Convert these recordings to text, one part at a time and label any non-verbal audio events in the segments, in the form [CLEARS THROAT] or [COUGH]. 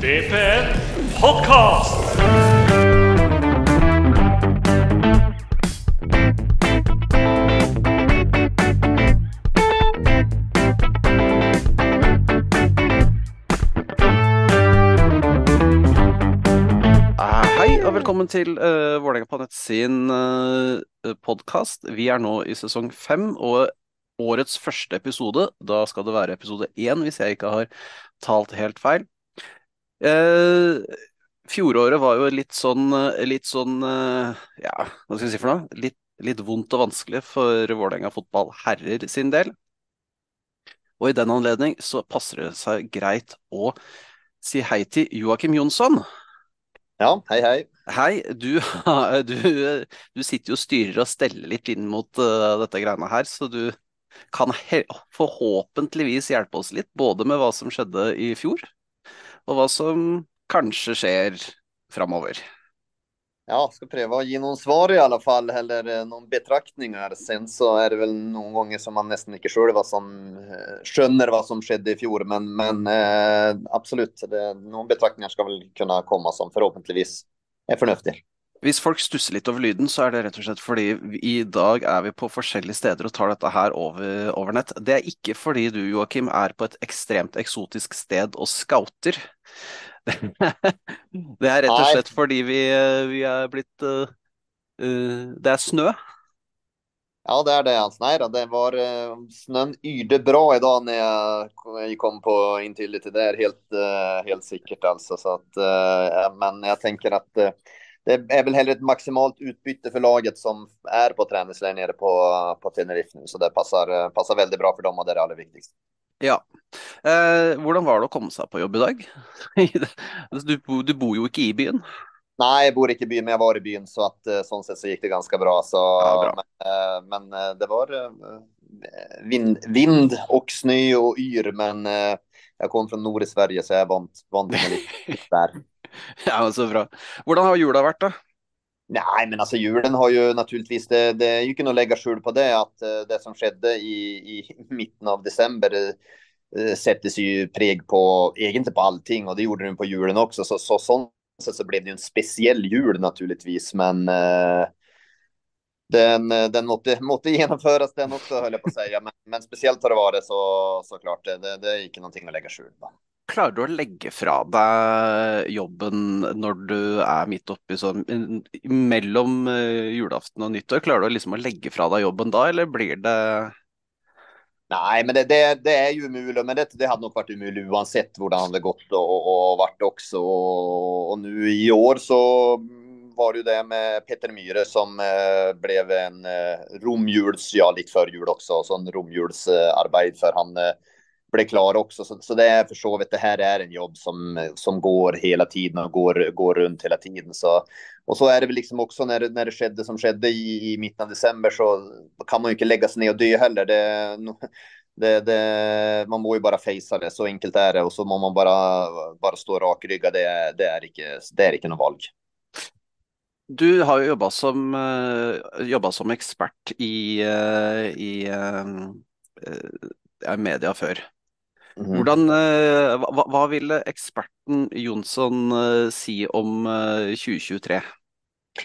DPN Podcast. Ah, Hei og velkommen til uh, eh, Vålerenga på sin eh, uh, podkast. Vi er nå i sesong fem og årets første episode. Da skal det være episode én, hvis jeg ikke har talt helt feil. Eh, fjoråret var jo litt sånn, eh, litt sånn eh, Ja, hva skal vi si for noe? Litt, litt vondt og vanskelig for Vålerenga fotball herrer sin del. Og i den anledning så passer det seg greit å si hei til Joakim Jonsson. Ja, hei, hei. Hei, du, du, du sitter jo og styrer og steller litt inn mot eh, dette greiene her, så du kan forhåpentligvis hjelpe oss litt, både med hva som skjedde i fjor, og hva som kanskje skjer framover. Ja, ska pröva att ge någon svar i alla fall, eller eh, någon betraktningar. Sen så är det väl någon gånger som man nästan inte själv vad som eh, skönner vad som skedde i fjol, men, men eh, absolut, det, någon betraktningar ska väl kunna komma som förhoppningsvis är förnuftig. Hvis folk stusser litt over lyden, så er det rett og slett fordi i dag er vi på forskjellige steder og tar dette her over, over nett. Det er ikke fordi du, Joakim, er på et ekstremt eksotisk sted og scouter. [LAUGHS] Det er rett og Nei. slett fordi vi, eh, vi er blitt eh, eh, Det er snø. Ja, det är det. Nej då, det var eh, snön yrde bra idag när jag kom- jag kom på in till lite där helt, helt säkert alltså. Så att, eh, men jag tänker att eh, det är väl hellre ett maximalt utbyte för laget som är på träningsläger nere på, på Tenerife nu. Så det passar, passar väldigt bra för dem och det är det allra viktigaste. Ja. Eh, hvordan var det å komme seg på jobb i dag? Altså, [LAUGHS] Du, du bor jo ikke i byen. Nej, jag bor inte i byn, men jag var i byn så att eh, sånt sett så gick det ganska bra. Så, Ja, bra. Men, eh, men eh, det var vind, vind och snö och yr, men jag kom från nord i Sverige så jag är vant, vant mig lite där. [LAUGHS] [LAUGHS] Ja, Så bra. Hur har julen varit då? Nej, men alltså julen har ju naturligtvis, det, det är ju inte att lägga skjul på det, att eh, det som skedde i, i [LAUGHS] mitten av december eh, sätter sig ju preg på, egentligen på allting och det gjorde den på julen också. Så, så sånt så, så blev det ju en speciell jul naturligtvis, men eh, den, den måtte, måtte genomföras den också höll jag på att säga. Men, men speciellt har det varit så såklart, det, det, det är inte någonting att lägga skjul på. Klarer du å legge fra deg jobben når du er midt oppi sånn mellom eh, julaften og nyttår? Klarer du liksom å legge fra deg jobben da, eller blir det Nej, men det, det, det är ju umulig. men det, det hade nog varit umulig oavsett hur det hade gått och, og vært varit också. Och, nå nu i år så var det ju det med Petter Myhre som eh, blev en eh, romjuls, ja lite før jul också, sånn romjulsarbeid. romjulsarbete för han eh, blev klar också. Så, så det är försovet, det här är en jobb som, som går hela tiden och går, går runt hela tiden. Så, och så är det väl liksom också när, det- när det skedde som skedde i, i mitten av december så kan man ju inte lägga sig ner och dö heller. Det, det, det, man må ju bara fejsa det, så enkelt är det. Och så må man bara, bara stå rakryggad, det, är- det, är inte, det är inte något valg. Du har ju jobbat som, eh, jobbat som expert i, eh, i, i media förr. Mhm. Hvordan, eh, hva, hva ville eksperten Jonsson eh, si om eh, 2023?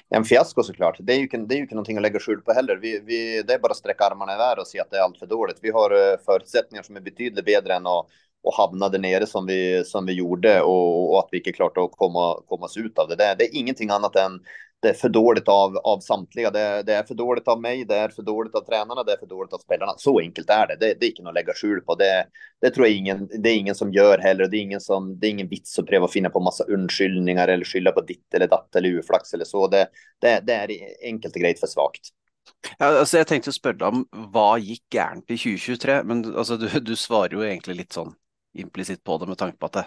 En fiasko såklart. Det är ju det är ju inte någonting att lägga skuld på heller. Vi, vi, det är bara att sträcka armarna i väder och se att det är allt för dåligt. Vi har eh, förutsättningar som är betydligt bättre än att, att hamna där nere som vi, som vi gjorde och, och att vi inte klart att komma, komma oss ut av det. det. Det är ingenting annat än det är för dåligt av, av samtliga. Det, det är för dåligt av mig, det är för dåligt av tränarna, det är för dåligt av spelarna. Så enkelt är det. Det, det är inte att lägga skjul på. Det, det tror jag ingen, det är ingen som gör heller. Det är ingen som, det är ingen vits att pröva finna på massa undskyllningar eller skylla på ditt eller datt eller uflax eller så. Det, det, det er enkelt og greit for svakt. Ja, altså jeg tenkte å spørre deg om hva gikk gærent i 2023, men altså, du, du svarer jo egentlig litt sånn implisitt på det med tanke på at det,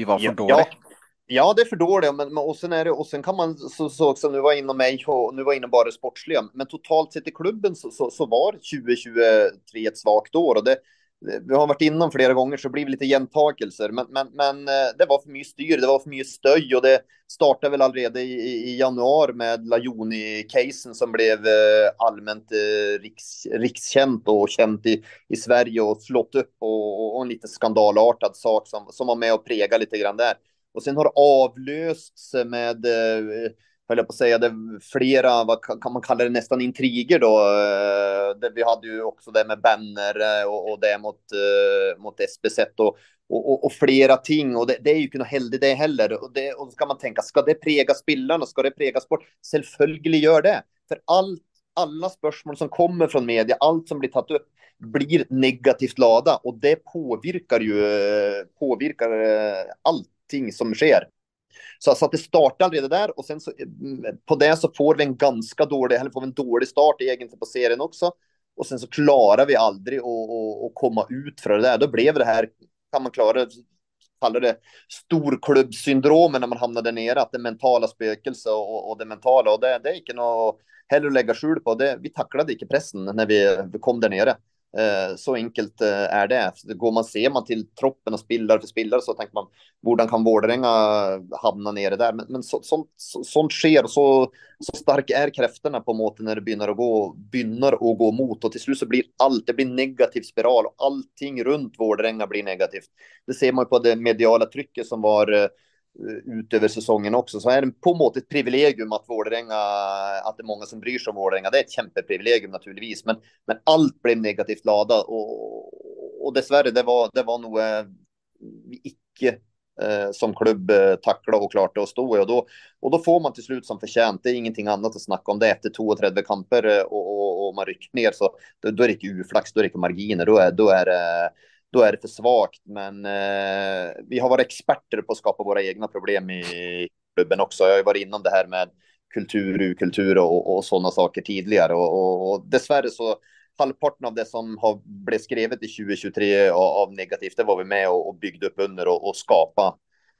vi var for Ja, dårlige. ja, Ja, det är för dåligt. Men, men, och, sen är det, och sen kan man, så, så också, nu var jag inom mig och nu var jag inne bara sportsliga, men totalt sett i klubben så, så, så var 2023 ett svagt år. Och det, vi har varit inom flera gånger så det blir lite jämntakelser. Men, men, men eh, det var för mycket styr, det var för mycket stöj och det startade väl redan i, i, januari med Lajoni-casen som blev eh, allmänt eh, riks, rikskänt och känt i, i Sverige och slått upp och, och, och en lite skandalartad sak som, som var med och prega lite grann där. Och sen har det avlösts med eh, höll jag på att säga, det flera, vad kan man kalla det, nästan intriger då. Eh, det, vi hade ju också det med Benner och, och det mot, eh, mot SBZ och, och, och, flera ting. Och det, det är ju inte något heldigt det heller. Och, det, och då ska man tänka, ska det prega spelarna? Ska det prega sport? Självföljligt gör det. För allt, alla spörsmål som kommer från media, allt som blir tagit upp, blir negativt lada och det påverkar ju påverkar allting som sker. Så, så att det startar redan där och sen så mm, på det så får vi en ganska dålig, eller får vi en dålig start egentligen på serien också. Och sen så klarar vi aldrig att komma ut från det där. Då blev det här kan man klara kallar det storklubbsyndromen när man hamnar där nere, att det mentala spökelse och, och det mentala och det, det är inte något heller att lägga skjul på. Det, vi tacklade inte pressen när vi, vi kom där nere. Eh, så enkelt eh, är det. Går man, ser man till troppen och spelare för spelare så tänker man, hur kan Vårdrenga hamna nere där? Men, men så, sånt, så, sånt sker, så, så starka är krafterna på måten när det börjar att gå, börjar att gå mot och till slut så blir allt, det blir negativ spiral och allting runt Vårdrenga blir negativt. Det ser man på det mediala trycket som var eh, Eh, utöver säsongen också. Så är det på måttet ett privilegium att Vålerenga, att det är många som bryr sig om Vålerenga. Det är ett kämpeprivilegium naturligtvis, men, men allt blev negativt laddat och, och dessvärre, det var, det var nog eh, vi icke eh, som klubb eh, tackla och klart att stå i och då, och då får man till slut som förtjänt. Det är ingenting annat att snacka om det efter 32 kamper eh, och, och, och man rycker ner så då, då är det inte uflax, då är det inte marginer, då är, då är det då är det för svagt. Men eh, vi har varit experter på att skapa våra egna problem i klubben också. Jag har ju varit inom det här med kultur, kultur och, och sådana saker tidigare och, och, och dessvärre så halvparten av det som har blivit skrivet i 2023 av, av negativt, det var vi med och, och byggde upp under och, och skapa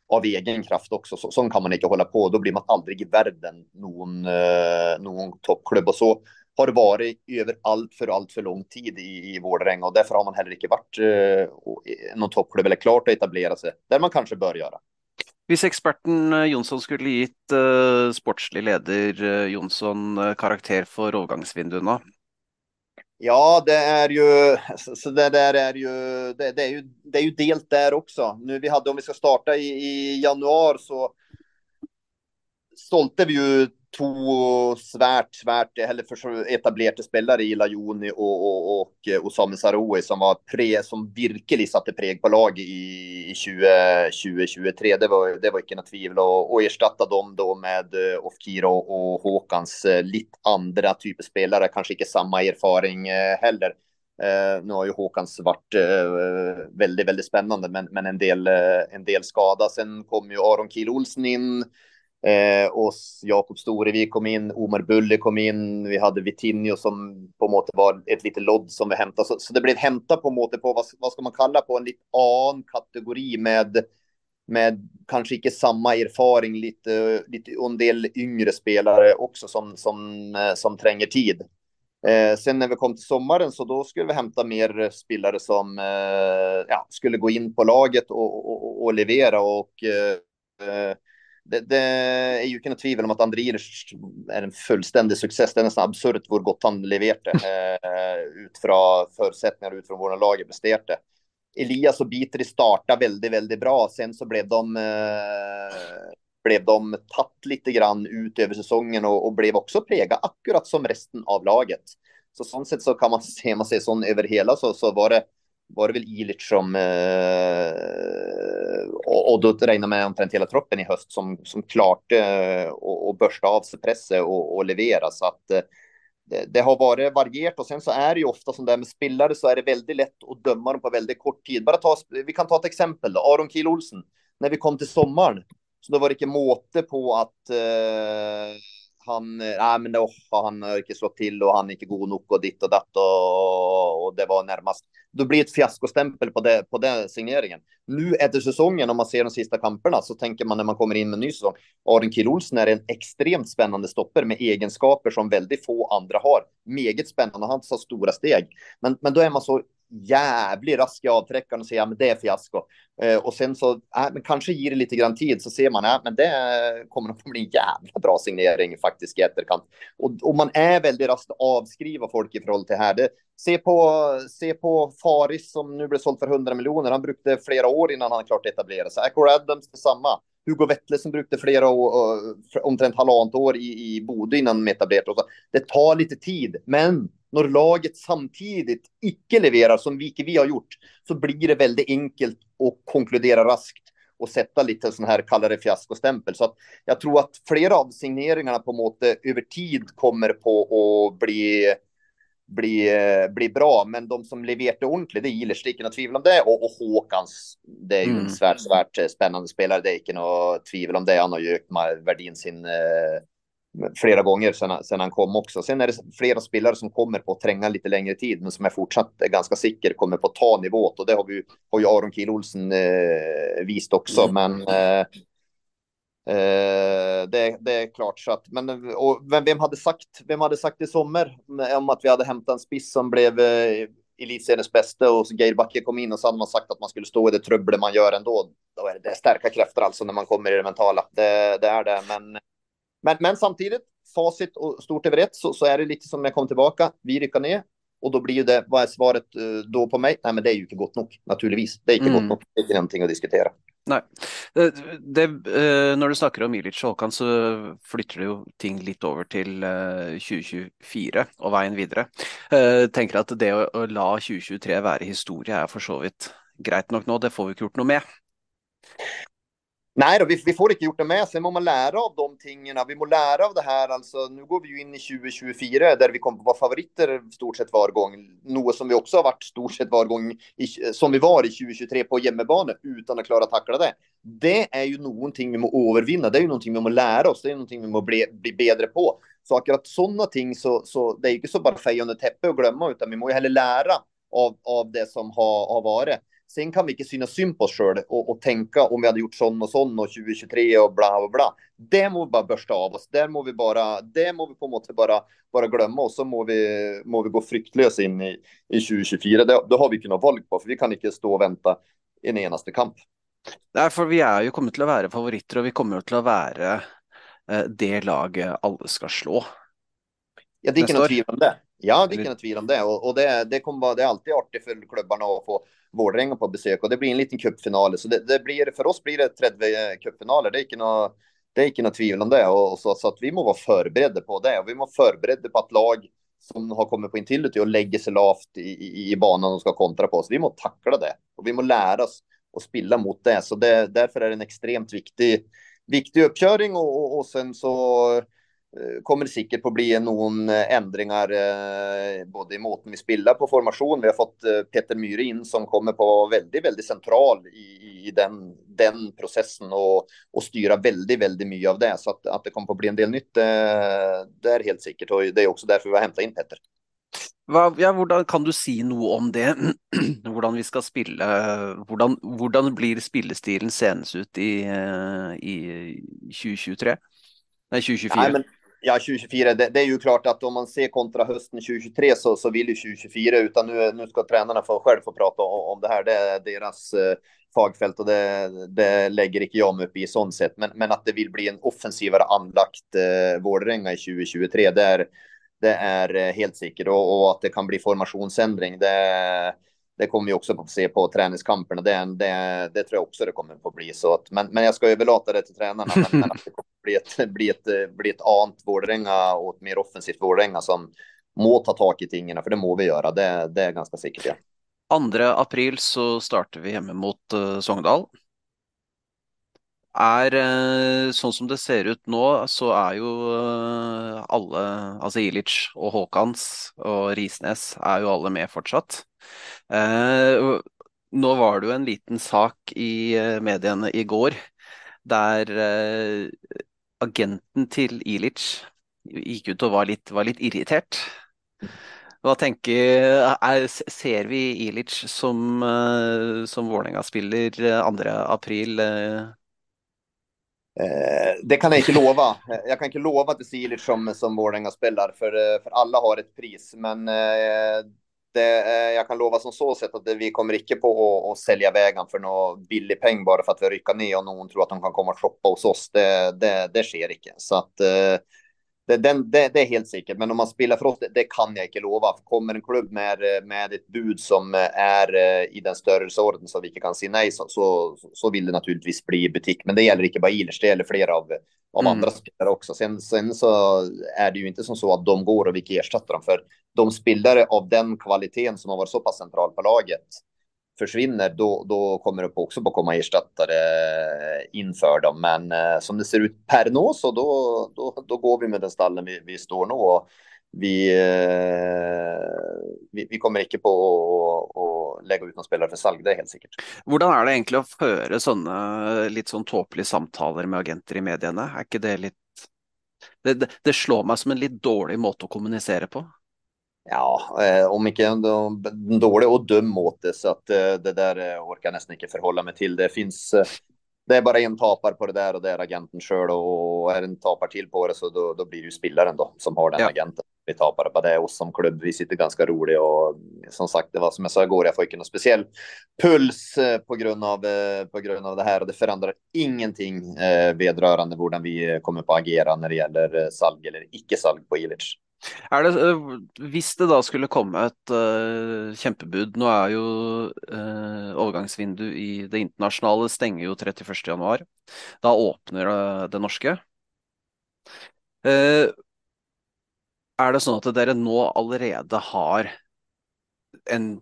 av egen kraft också. Så, så kan man inte hålla på. Då blir man aldrig i världen någon, eh, någon toppklubb och så har varit över allt för allt för lång tid i, i Vårdrenga och därför har man heller inte varit eh, någon toppklubb eller klart att etablera sig där man kanske bör göra. Om experten eh, Jonsson skulle gitt uh, sportslig leder uh, Jonsson karaktär för övergångsvinduerna? Ja, det är ju så det där är ju det, det, är ju det är ju delt där också. Nu vi hade om vi ska starta i, i januari så sålde vi ju två svärt, svärt, eller för etablerade spelare i Lajoni och, och, och eh, Osame Saroui som var pre, som verkligen satte preg på lag i 2023. Det var, det var inga något tvivel och, och ersatta dem då med eh, uh, Ofkiro och Håkans eh, uh, lite andra typer spelare, kanske inte samma erfaring uh, heller. Uh, nu har ju Håkans varit uh, väldigt, väldigt spännande, men, men en, del, uh, en del skada. Sen kom ju Aron Kiel Olsen in Eh, och Jakob Storevik kom in, Omar Bulle kom in, vi hade Vitinho som på måte var ett litet lodd som vi hämtade. Så, så det blev hämta på måte på, vad, vad ska man kalla på, en lite annan kategori med, med kanske inte samma erfaring, lite, lite och en del yngre spelare också som, som, eh, som tränger tid. Eh, sen när vi kom till sommaren så då skulle vi hämta mer spelare som eh, ja, skulle gå in på laget och, och, och leverera och eh, eh det, det, är ju inte tvivel om att Andriers är en fullständig success. Det är nästan absurt hur gott han levererat [LAUGHS] eh, utifrån förutsättningar utifrån våra lag presterat det. Elias och Bitri startade väldigt, väldigt bra. Sen så blev de eh, blev de tatt lite grann ut över säsongen och, och blev också präga akkurat som resten av laget. Så sånt sätt så kan man se, man ser sån över hela så, så var det var det väl Ilic som eh, och, och då räknar med omtrent hela troppen i höst som, som klart eh, och, och börsta av sig presset och, och leverera. Så att eh, det, det, har varit varierat och sen så är det ju ofta som det är med spelare så är det väldigt lätt att döma dem på väldigt kort tid. Bara ta, vi kan ta ett exempel då, Aron Kiel Olsen. När vi kom till sommaren så då var det inte måte på att eh, han, nej men då har inte slått till och han är inte god nog och ditt och datt och, och det var närmast. Då blir ett fiaskostämpel på, det, på den signeringen. Nu efter säsongen, om man ser de sista kamperna, så tänker man när man kommer in med en ny säsong. Aron Kiel Olsen är en extremt spännande stopper med egenskaper som väldigt få andra har. Meget spännande, han tar stora steg. Men, men då är man så jävligt rask i avträckaren och säga att det är fiasko. Eh, och sen så, äh, men kanske ger det lite grann tid så ser man att äh, det kommer att [LAUGHS] bli en jävla bra signering faktiskt i efterkant. Och, och man är väldigt rask att avskriva folk i förhållande till här. Det, se, på, se på Faris som nu blev såld för 100 miljoner. Han brukade flera år innan han klart etablerade sig. Acor Adams detsamma. Hugo Wettle som brukade flera år, omtrent halvant år i, i Bodö innan de etablerade sig. Det tar lite tid, men när laget samtidigt icke leverar som vi, vi har gjort så blir det väldigt enkelt att konkludera raskt och sätta lite sån här kallare fiaskostämpel. Så att jag tror att flera av signeringarna på måte över tid kommer på att bli bli, bli bra. Men de som levererat ordentligt, det är Ilers, det är något tvivel om det. Och, och Håkans, det är ju mm. en svärt, svärt spännande spelare, det är något tvivel om det. Han har ju ökat värdin sin eh, flera gånger sedan, sedan han kom också. Sen är det flera spelare som kommer på att tränga lite längre tid, men som är fortsatt ganska säker kommer på att ta nivåt och det har vi har ju Aron Kiel Olsen eh, visat också. Mm. Men eh, eh, det, det, är klart så att, men och vem, vem, hade sagt, vem hade sagt i sommar om att vi hade hämtat en spiss som blev eh, elitseriens bästa och Geir Backe kom in och så hade man sagt att man skulle stå i det trubbel man gör ändå. Då är det, det starka krafter alltså när man kommer i det mentala. Det, det är det, men men, men samtidigt, facit och stort över ett, så, så är det lite som jag kom tillbaka. Vi rycker ner och då blir ju det, vad är svaret uh, då på mig? Nej, men det är ju inte gott nog, naturligtvis. Det är inte mm. gott nog, det är inte någonting att diskutera. Nej. Det, det, uh, när du snackar om Milic och Håkan så flyttar ju ting lite över till uh, 2024 och vägen vidare. Uh, tänker att det att, la 2023 vara historia är för så vidt grejt nog nu, det får vi inte gjort något med. Nej, då, vi, vi, får inte gjort det med. Sen må man lära av de tingarna. Vi må lära av det här. Alltså, nu går vi ju in i 2024 där vi kommer att vara favoriter stort sett var gång. Något som vi också har varit stort sett var gång i, som vi var i 2023 på hemmabana utan att klara att tackla det. Det är ju någonting vi må övervinna. Det är ju någonting vi må lära oss. Det är någonting vi må bli, bli bättre på. Så akkurat sådana ting så, så det är ju inte så bara feja under täppe och glömma utan vi må ju heller lära av, av det som har, har varit. Sen kan vi inte synas synd på oss själva och, och, tänka om vi hade gjort sån och sån och 2023 och bla bla bla. Det må vi bara börsta av oss. Där må vi bara, det må vi på något sätt bara, bara glömma och så må vi, må vi gå fryktlösa in i, i 2024. Det, det har vi kunnat valg på, för vi kan inte stå och vänta en enaste kamp. Nej, för vi är ju kommit till att vara favoriter och vi kommer till att vara eh, det laget alla ska slå. Ja, det är något tvivel om det. Ja, det inte något tvivel om det. Och, och det, det kommer vara, det är alltid artigt för klubbarna att få Vårdränga på besök och det blir en liten cupfinal. Så det, det, blir, för oss blir det 30 cupfinaler. Det är inte något, det är inte något tvivel om det. Och, så, så att vi må vara förberedda på det. Och vi må vara förberedda på att lag som har kommit på Intility och lägger sig lavt i, i, i banan och ska kontra på oss. Vi må tackla det och vi må lära oss och spilla mot det. Så det, därför är det en extremt viktig, viktig uppkörning och, och, och sen så kommer det säkert att bli någon eh, ändringar eh, både i måten vi spelar på formation. Vi har fått Peter Myhre in som kommer på väldigt, väldigt central i, i den, den processen och, och styra väldigt, väldigt mycket av det. Så att, att det kommer att bli en del nytt, det är helt säkert. Och det är också därför vi har hämtat in Peter. Hva, ja, hvordan, kan du si noe om det? [CLEARS THROAT] hvordan vi skal spille Hvordan, hvordan blir spillestilen senes ut i, i 2023? Nei, 2024. Nei, men Ja, 2024. Det, det, är ju klart att om man ser kontra hösten 2023 så, så vill ju 2024, utan nu, nu ska tränarna få själv få prata om, om det här. Det är deras eh, fagfält och det, det lägger inte jag mig upp i sånt sätt. Men, men att det vill bli en offensivare anlagt eh, Vårdränga i 2023, det är, det är eh, helt säkert. Och, och, att det kan bli formationsändring, det, det kommer vi också få se på träningskamperna. Det, det, det tror jag också det kommer att bli så. Att, men, men jag ska överlåta det till tränarna. Men, men att det kommer bli ett, [LAUGHS] bli ett, eh, bli ett ant Vårdränga och ett mer offensivt Vårdränga som må ta tag i tingen, för det må vi göra. Det, det är ganska säkert. Ja. 2 april så startar vi hemma mot uh, Sogndal. Är uh, sånn som det ser ut nu så är ju uh, alle, altså Ilic och Håkans och Risnes, är ju alla med fortsatt. Uh, nå var det jo en liten sak i medierna mediene i går der agenten till Ilic gick ut och var lite var lite irriterad. Hva tenker, er, Ser vi Ilic eh, eh? eh, som, som Vålerenga-spiller 2. april? det kan jag inte lova. Jag kan inte lova till Ilic som, som Vålerenga-spelare, för, för alla har ett pris. Men det, eh, jag kan lova som så sätt att vi kommer inte på att, att sälja vägen för någon billig peng bara för att vi rycker ner och någon tror att de kan komma och shoppa hos oss. Det, det, det sker inte. Så att eh, det, den, det, det, är helt säkert, men om man spelar för oss, det, det, kan jag inte lova. Kommer en klubb med, med ett bud som är eh, i den störelseorden så vi inte kan säga nej så, så, så vill det naturligtvis bli butik. Men det gäller inte bara Ilers, det gäller flera av, av mm. andra spelare också. Sen, sen så är det ju inte som så att de går och vi ersätter dem, för de spelare av den kvaliteten som har varit så pass central på laget försvinner, då, då kommer det också på komma ersättare inför dem. Men eh, som det ser ut per nå så då, då, då går vi med den stallen vi, vi står nu. Och vi, eh, vi, vi, kommer inte på att lägga ut någon spelare för salg, det är helt säkert. Hur är det egentligen att föra sådana lite sån eh, tåpliga samtal med agenter i medierna? Är inte det lite det, det, det slår mig som en lite dålig måte att kommunicera på. Ja, eh, om inte en, en dålig och dum åt det så att eh, det där eh, orkar jag nästan inte förhålla mig till. Det finns, det är bara en tapar på det där och det är agenten själv och är en tapar till på det så då, då blir det ju spillaren då som har den ja. agenten. Vi tapar på det är oss som klubb. Vi sitter ganska roliga och som sagt, det var som jag sa igår, jag får inte någon speciell puls på grund av på grund av det här och det förändrar ingenting vedrörande hur vi kommer på att agera när det gäller salg eller icke salg på Illich. Er det, eh, hvis det da skulle komme et uh, kjempebud Nå er jo eh, uh, overgangsvindu i det internasjonale stenger jo 31.1. Da åpner det, det norske. Uh, er det sånn at dere nå allerede har en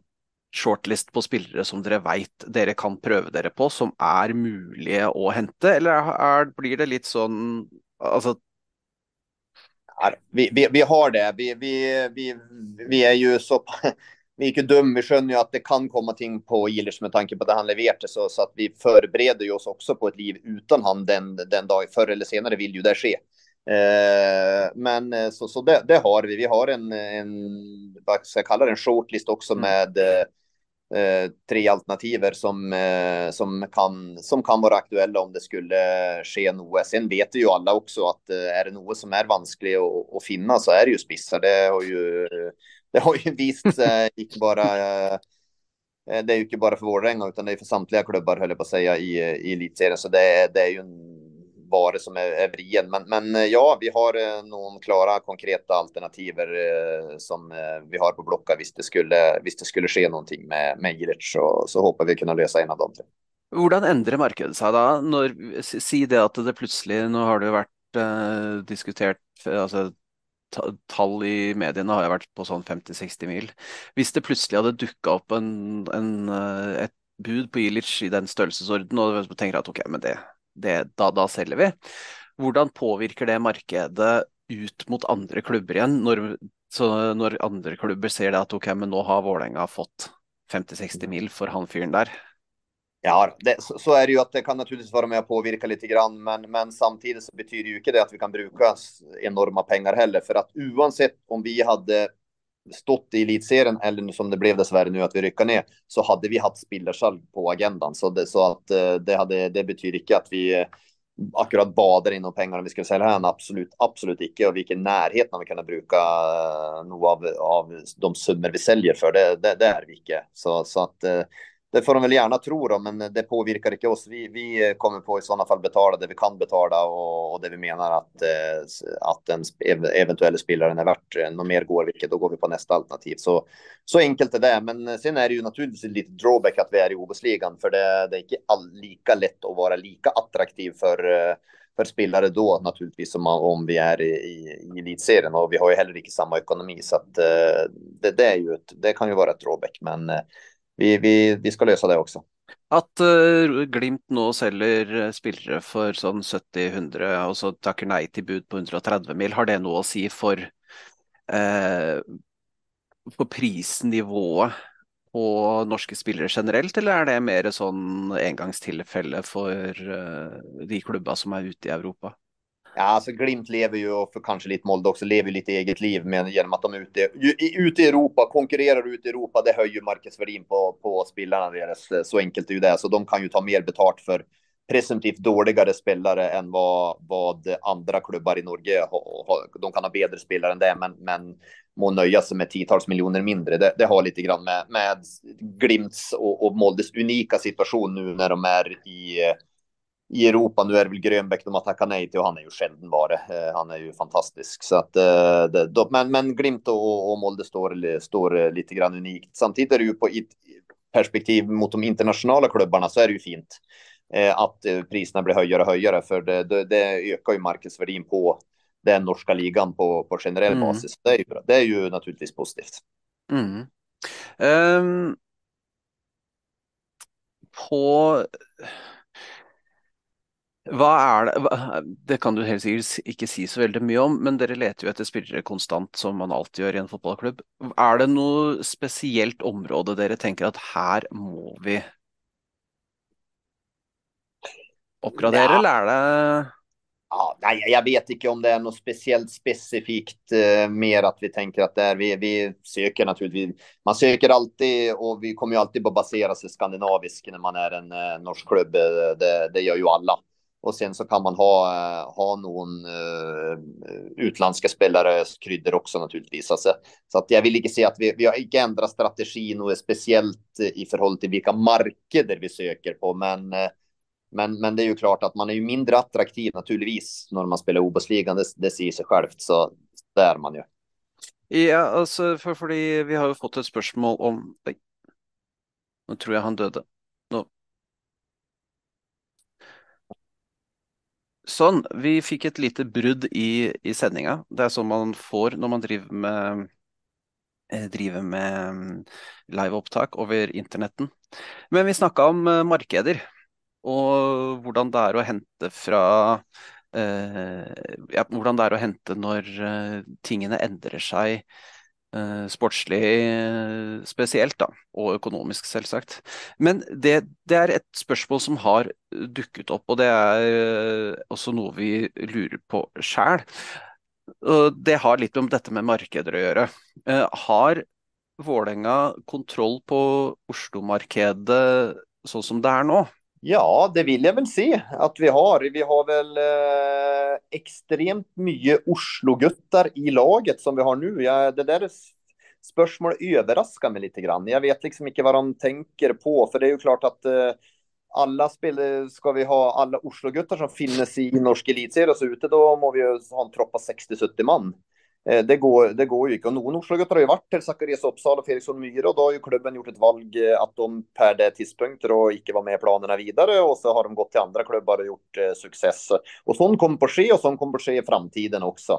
shortlist på spillere som dere veit dere kan prøve dere på, som er mulige å hente, eller er, blir det litt sånn altså vi, vi, vi, har det. Vi, vi, vi, vi är ju så [LAUGHS] vi är inte dum. Vi skönjer ju att det kan komma ting på Ilers med tanke på att han levererade så, så att vi förbereder oss också på ett liv utan han den, den dag. Förr eller senare vill ju det ske. Eh, men eh, så, så det, det, har vi. Vi har en, en vad ska jag kalla det, en shortlist också mm. med eh, Eh, tre alternativer som, eh, som, kan, som kan vara aktuella om det skulle eh, ske något. Sen vet ju alla också att eh, är det något som är vanskligt att, att finna så är det ju spissar. Det har ju, [LAUGHS] det har ju visat sig, eh, inte bara eh, det är ju inte bara för Vålerenga utan det är för samtliga klubbar höll jag på att säga i, i elitserien. Så det, det är ju en vara som är, är vrien. Men, men eh, ja, vi har eh, någon klara konkreta alternativ eh, som eh, vi har på blocka. Visst det skulle, visst det skulle ske någonting med, med Ilic så, så hoppas vi kunna lösa en av dem. Hur ändrar marknaden sig då? När, si det att det plötsligt, nu har det varit eh, diskuterat, alltså tall i medierna har jag varit på sån 50-60 mil. Hvis det plötsligt hade dukat upp en, en, eh, ett bud på Ilic i den størrelsesorden, och man tänker att okej, okay, men det, det, da, da selger vi. Hvordan påvirker det markedet ut mot andre klubber igjen, når, når andre klubber ser det at ok, men nå har Vålerenga fått 50-60 mil för han fyren där? Ja, det, så, så, är det ju att det kan naturligtvis vara med och påverka lite grann, men, men samtidigt så betyder ju inte det att vi kan bruka enorma pengar heller, för att oavsett om vi hade stått i elitserien eller som det blev dessvärre nu att vi rycker ner så hade vi haft spillersalg på agendan. Så, det, så att eh, det, hade, det betyder inte att vi eh, akkurat badar in pengar om vi skulle sälja här. Absolut, absolut icke. Och vilken närhet man kan bruka eh, uh, nog av, av de summor vi säljer för. Det, det, det är vi icke. Så, så att uh, det får de väl gärna tro då, men det påverkar inte oss. Vi, vi kommer på i sådana fall betala det vi kan betala och, och det vi menar att, eh, att den eventuella spelaren är värt något mer går, vilket då går vi på nästa alternativ. Så, så enkelt är det. Men eh, sen är det ju naturligtvis lite drawback att vi är i OS-ligan, för det, det är inte all, lika lätt att vara lika attraktiv för eh, för spelare då naturligtvis som om vi är i, i, i elitserien och vi har ju heller inte samma ekonomi så att eh, det, det är ju ett, det kan ju vara ett drawback men vi, vi, vi ska lösa det också. Att uh, Glimt nu säljer eh, spelare för sån 70-100 och så tackar nej till bud på 130 mil, har det något att säga för, uh, eh, för prisnivået på norska spelare generellt eller är det mer sån engångstillfälle för uh, de klubbar som är ute i Europa? Ja, alltså Glimt lever ju, och för kanske lite Molde också, lever lite eget liv men genom att de är ute, ute i Europa, konkurrerar ute i Europa, det höjer marknadsvärdin på, på spelarna deras. Så enkelt är ju det, så de kan ju ta mer betalt för presumtivt dåligare spelare än vad, vad andra klubbar i Norge har. De kan ha bättre spelare än det, men, men må nöja sig med tiotals miljoner mindre. Det, det har lite grann med, med Glimts och, och Moldes unika situation nu när de är i i Europa. Nu är det väl Grönbäck de har tackat nej till och han är ju sjelden Eh, Han är ju fantastisk. Så att, eh, det, men, men Glimt och, och Molde står, står eh, lite grann unikt. Samtidigt är det ju på ett perspektiv mot de internationella klubbarna så är det ju fint att priserna blir höjare och höjare för det, det, det ökar ju marknadsvärdin på den norska ligan på, på generell mm. basis. Det är, ju, det är ju naturligtvis positivt. Mm. Um, på hva er det Det kan du helt sikkert ikke si så veldig mye om, men dere leter jo etter spillere konstant, som man alltid gjør i en fotballklubb. Er det noe spesielt område dere tenker at her må vi oppgradere, ja. eller er det Ja, nej, jag vet inte om det är något speciellt specifikt eh, mer att vi tänker att det är, vi, vi söker naturligtvis, man söker alltid och vi kommer ju alltid att basera sig skandinaviskt när man är en eh, norsk klubb. Det, det gör ju alla. Och sen så kan man ha, eh, ha någon uh, utländska spelare kryddor också naturligtvis. Alltså, så att jag vill inte säga att vi, vi har inte ändrat strategin och speciellt eh, i förhållande till vilka marker vi söker på. Men, men, men det är ju klart att man är ju mindre attraktiv naturligtvis när man spelar OBOS-ligan. Det, det säger sig självt, så det är man ju. Ja, alltså för, för vi har ju fått ett spörsmål om... Nu tror jag han döde. Sånn, vi fick ett litet brudd i, i sändningen. Det är så man får när man driver med, eh, driver med mm, liveopptak over. Men vi snackade om eh, marknader och hur det är att hämta från eh, ja, hur det är att hämta när eh, tingene ändrar sig Eh, sportslig eh, spesielt, da, og økonomisk, selvsagt. Men det, det, er et spørsmål som har dukket opp, og det er eh, også noe vi lurer på sjæl. Det har litt om dette med markeder å gjøre. Har Vålerenga kontroll på Oslo-markedet sånn som det er nå? Ja, det vill jag väl se att vi har. Vi har väl eh, extremt mycket Oslo-guttar i laget som vi har nu. Ja, det där spörsmålet överraskar mig lite grann. Jag vet liksom inte vad de tänker på, för det är ju klart att eh, alla spel ska vi ha alla Oslo-guttar som finns i norsk elitserie så ute, då måste vi ju ha en tropp av 60-70 man. Eh, det går, det går ju inte. Och någon Oslo-gutter har ju varit till Zacharias Uppsala och Fredriksson Myhre och då har ju klubben gjort ett valg eh, att de per det tidspunkter och inte var med i planerna vidare och så har de gått till andra klubbar och gjort eh, success. Och sånt kommer att ske och sånt kommer att ske i framtiden också.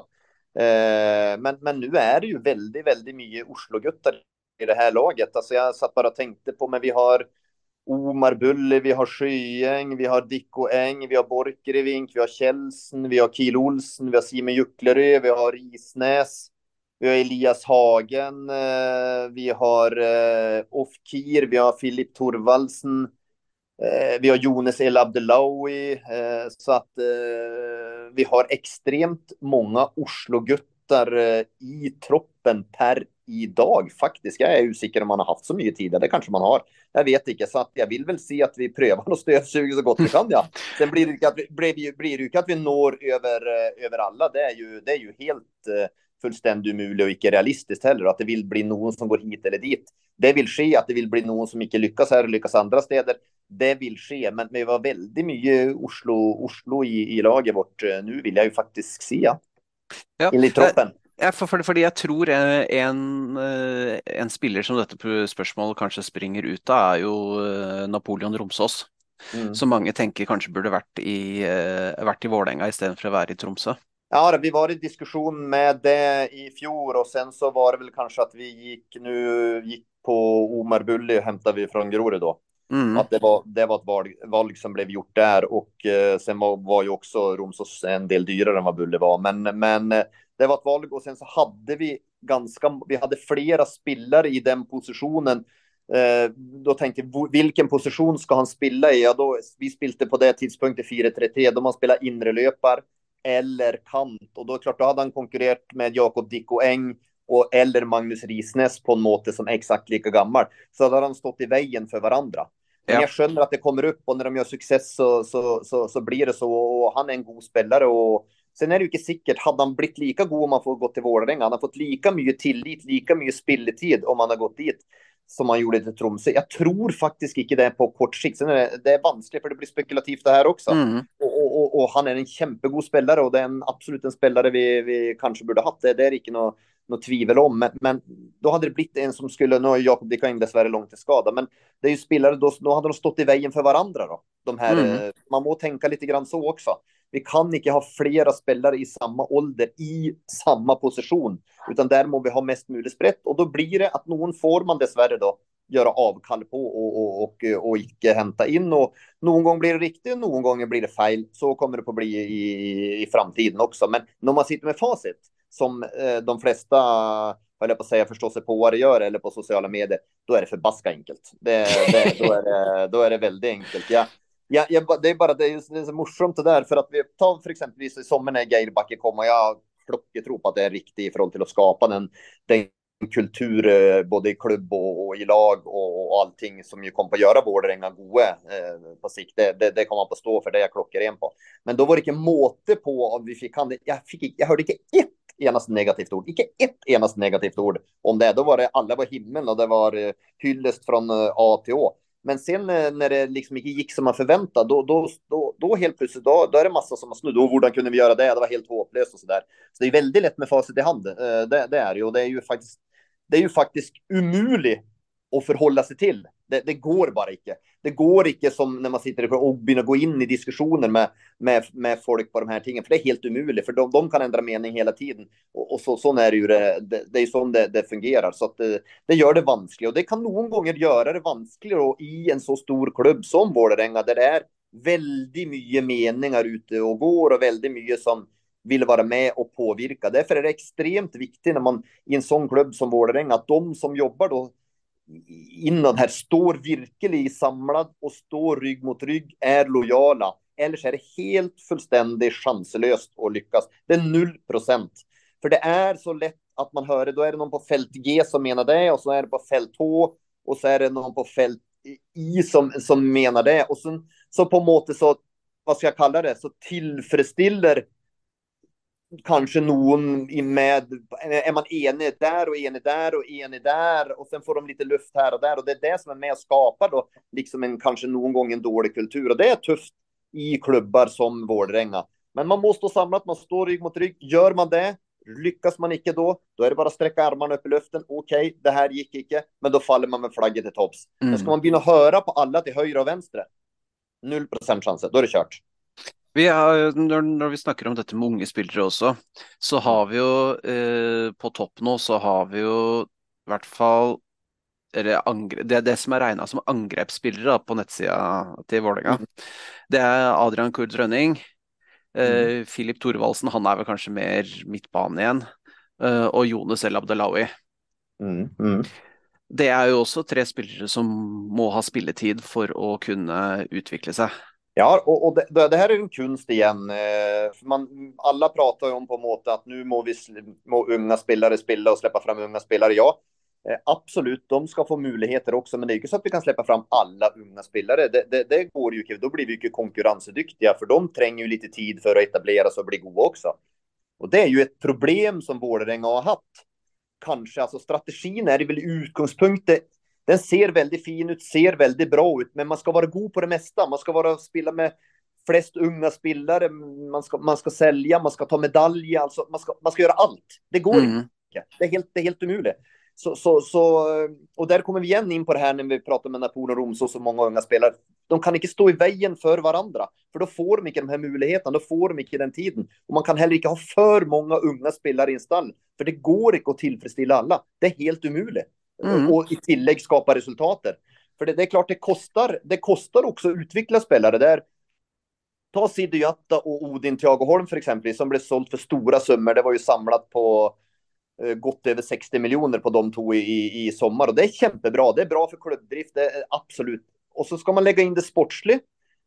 Eh, men, men nu är det ju väldigt, väldigt mycket Oslo-guttar i det här laget. Alltså jag satt bara och tänkte på, men vi har Omar Bulle, vi har Sjöäng, vi har Dicko Eng, vi har Borkrevink, vi har Kjellsen, vi har Kiel Olsen, vi har Simon Jucklerö, vi har Risnäs, vi har Elias Hagen, vi har Ofkir, vi har Filip Torvaldsen, vi har Jonas El Abdelawi, så att vi har extremt många Oslo-guttar i troppen per idag faktiskt. Jag är osäker om man har haft så mycket tid. Det kanske man har. Jag vet inte, så att jag vill väl se att vi prövar och stövsuger så gott vi kan. Ja. [LAUGHS] Sen blir det, att vi, blir, blir det ju att vi når över, eh, över alla. Det är ju, det är ju helt uh, fullständigt omöjligt och icke realistiskt heller. Att det vill bli någon som går hit eller dit. Det vill ske att det vill bli någon som inte lyckas här och lyckas andra städer. Det vill ske, men vi var väldigt mycket Oslo, Oslo i, i laget vårt. Eh, nu vill jag ju faktiskt se. Ja. Enligt troppen. Ja, for, for, fordi jeg tror en, en, spiller som dette spørsmålet kanskje springer ut av, er jo eh, Napoleon Romsås. Mm. Som mange tenker kanskje burde vært i, eh, vært i Vålerenga istedenfor å være i Tromsø. Ja, vi var i diskussion med det i fjol och sen så var det väl kanske att vi gick nu gick på Omar Bulli hämtade vi från Grorud då. Mm. Att det var, det var ett val, val som blev gjort där och eh, sen var, var ju också Romsås en del dyrare än vad Bulle var. Men, men eh, det var ett val och sen så hade vi ganska, vi hade flera spelare i den positionen. Eh, då tänkte jag, vilken position ska han spela i? Ja, då, vi spelade på det tidspunkten 4-3-3, då man spelar inre löpar eller kant. Och då klart, då hade han konkurrerat med Jakob Dicko Eng och eller Magnus Risnäs på en måte som är exakt lika gammal. Så hade han stått i vägen för varandra. Men ja. jag skönjer att det kommer upp och när de gör success så, så, så, så blir det så. Och han är en god spelare och Sen är det ju inte säkert, hade han blivit lika god om han får gå till Vålerenga, han har fått lika mycket tillit, lika mycket spilletid om han har gått dit. som han gjorde till Tromsø. Jag tror faktiskt inte det på kort sikt. Sen är det, det är vanskligt för det blir spekulativt det här också. Mm. Och, och, och, han är en jättegod spelare och det är en, absolut en spelare vi, vi kanske borde haft. Det, det är inte något, något tvivel om. Men, men, då hade det blivit en som skulle, nu har Jakob Dikain dessvärre långt till skada, men det är ju spelare, då, då hade de stått i vägen för varandra då. De här, Mm. Man må tänka lite grann så också. Vi kan inte ha flera spelare i samma ålder i samma position, utan där må vi ha mest möjligt brett och då blir det att någon får man dessvärre då göra avkall på och, och, och, och icke hämta in. Och någon gång blir det riktigt, någon gång blir det fel. Så kommer det på bli i, i framtiden också. Men när man sitter med facit, som eh, de flesta höll jag på att säga förstår sig på vad det gör eller på sociala medier, då är det förbaskat enkelt. Det, det, då, är det, då är det väldigt enkelt. Ja, ja, jag, det är bara det är, det är så morsomt det där för att vi tar för exempelvis i sommar när Geirbacke kom och jag klocketro på att det är riktigt i förhållande till att skapa den, den kultur eh, både i klubb och, och i lag och, och, allting som ju kom på att göra Vålerenga goe eh, på sikt. Det, det, det kommer man på stå för, det är jag klockren på. Men då var det inte måte på om vi fick han. Jag, fick, jag hörde inte ett enast negativt ord, inte ett enast negativt ord om det. Då var det alla var himmel och det var eh, hyllest från eh, A till Å. Men sen eh, när det liksom inte gick som man förväntade, då, då, då, då helt plötsligt, då, då är det massa som har snudd. Och hur kunde vi göra det? Det var helt hopplöst och så där. Så det är väldigt lätt med facit i hand. Eh, det, det är ju, och det är ju faktiskt det är ju faktiskt umuligt att förhålla sig till. Det, det, går bara inte. Det går inte som när man sitter och börjar gå in i diskussioner med, med, med folk på de här tingen, för det är helt omöjligt för de, de kan ändra mening hela tiden. Och, och så, så är det ju det, det, är ju så det, det fungerar. Så att det, det gör det vanskligt och det kan någon gånger göra det vanskligare i en så stor klubb som Vålerenga, där det är väldigt mycket meningar ute och går och väldigt mycket som vill vara med och påverka. Därför är det extremt viktigt när man i en sån klubb som Vålerenga att de som jobbar då innan här står virkelig samlad och står rygg mot rygg, är lojala. Eller så är det helt fullständigt chanslöst att lyckas. Det är noll procent. För det är så lätt att man hör det. Då är det någon på fält G som menar det och så är det på fält H och så är det någon på fält I som, som menar det. Och sen så på måte så, vad ska jag kalla det, så tillfredsställer kanske någon med, är man enig där och enig där och enig där och sen får de lite luft här och där och det är det som är med och skapar då liksom en kanske någon gång en dålig kultur och det är tufft i klubbar som Vårdränga. Men man måste stå samlat, man står rygg mot rygg. Gör man det, lyckas man inte då, då är det bara att sträcka armarna upp i luften. Okej, okay, det här gick inte, men då faller man med flagget till topps. Mm. Men ska man börja höra på alla till höger och vänster, noll procent chanser, då är det kört. Vi har, når, vi snakker om dette med unge spillere også, så har vi jo eh, på topp nå så har vi jo i hvert fall eller angre, det, det som er regna som angrepsspillere på nettsida til Vålerenga. Mm. Det er Adrian Kurd Rønning. Eh, Filip mm. Thorvaldsen, han er vel kanskje mer midtbane igjen. Eh, og Jones El Abdelawi. Mm. Mm. Det er jo også tre spillere som må ha spilletid for å kunne utvikle seg. Ja, och, och det, det, här är en kunst igen. Eh, man, alla pratar ju om på måte att nu må vi må unga spelare spela och släppa fram unga spelare. Ja, eh, absolut, de ska få möjligheter också, men det är inte så att vi kan släppa fram alla unga spelare. Det, det, det går ju inte, då blir vi ju konkurrensduktiga, för de tränger ju lite tid för att etablera sig och bli goda också. Och det är ju ett problem som Vålerenga har haft. Kanske, alltså strategin är väl utgångspunkten den ser väldigt fin ut, ser väldigt bra ut, men man ska vara god på det mesta. Man ska vara spela med flest unga spelare, man ska, man ska sälja, man ska ta medalj, alltså man ska, man ska göra allt. Det går mm. inte. Det är helt, det är helt omöjligt. Så, så, så, och där kommer vi igen in på det här när vi pratar med Napol och Romso och så många unga spelare. De kan inte stå i vägen för varandra, för då får de inte de här möjligheterna, då får de inte den tiden. Och man kan heller inte ha för många unga spelare i en stall, för det går inte att tillfredsställa alla. Det är helt omöjligt. Mm. Och i tillägg skapa resultatet. För det, det, är klart, det kostar, det kostar också att utveckla spelare. Där, ta Sidi Jatta och Odin Thiagoholm för exempel, som blev sålt för stora summor. Det var ju samlat på eh, gott över 60 miljoner på de två i, i sommar. Och det är kämpebra. Det är bra för klubbdrift, det är absolut. Och så ska man lägga in det sportsligt.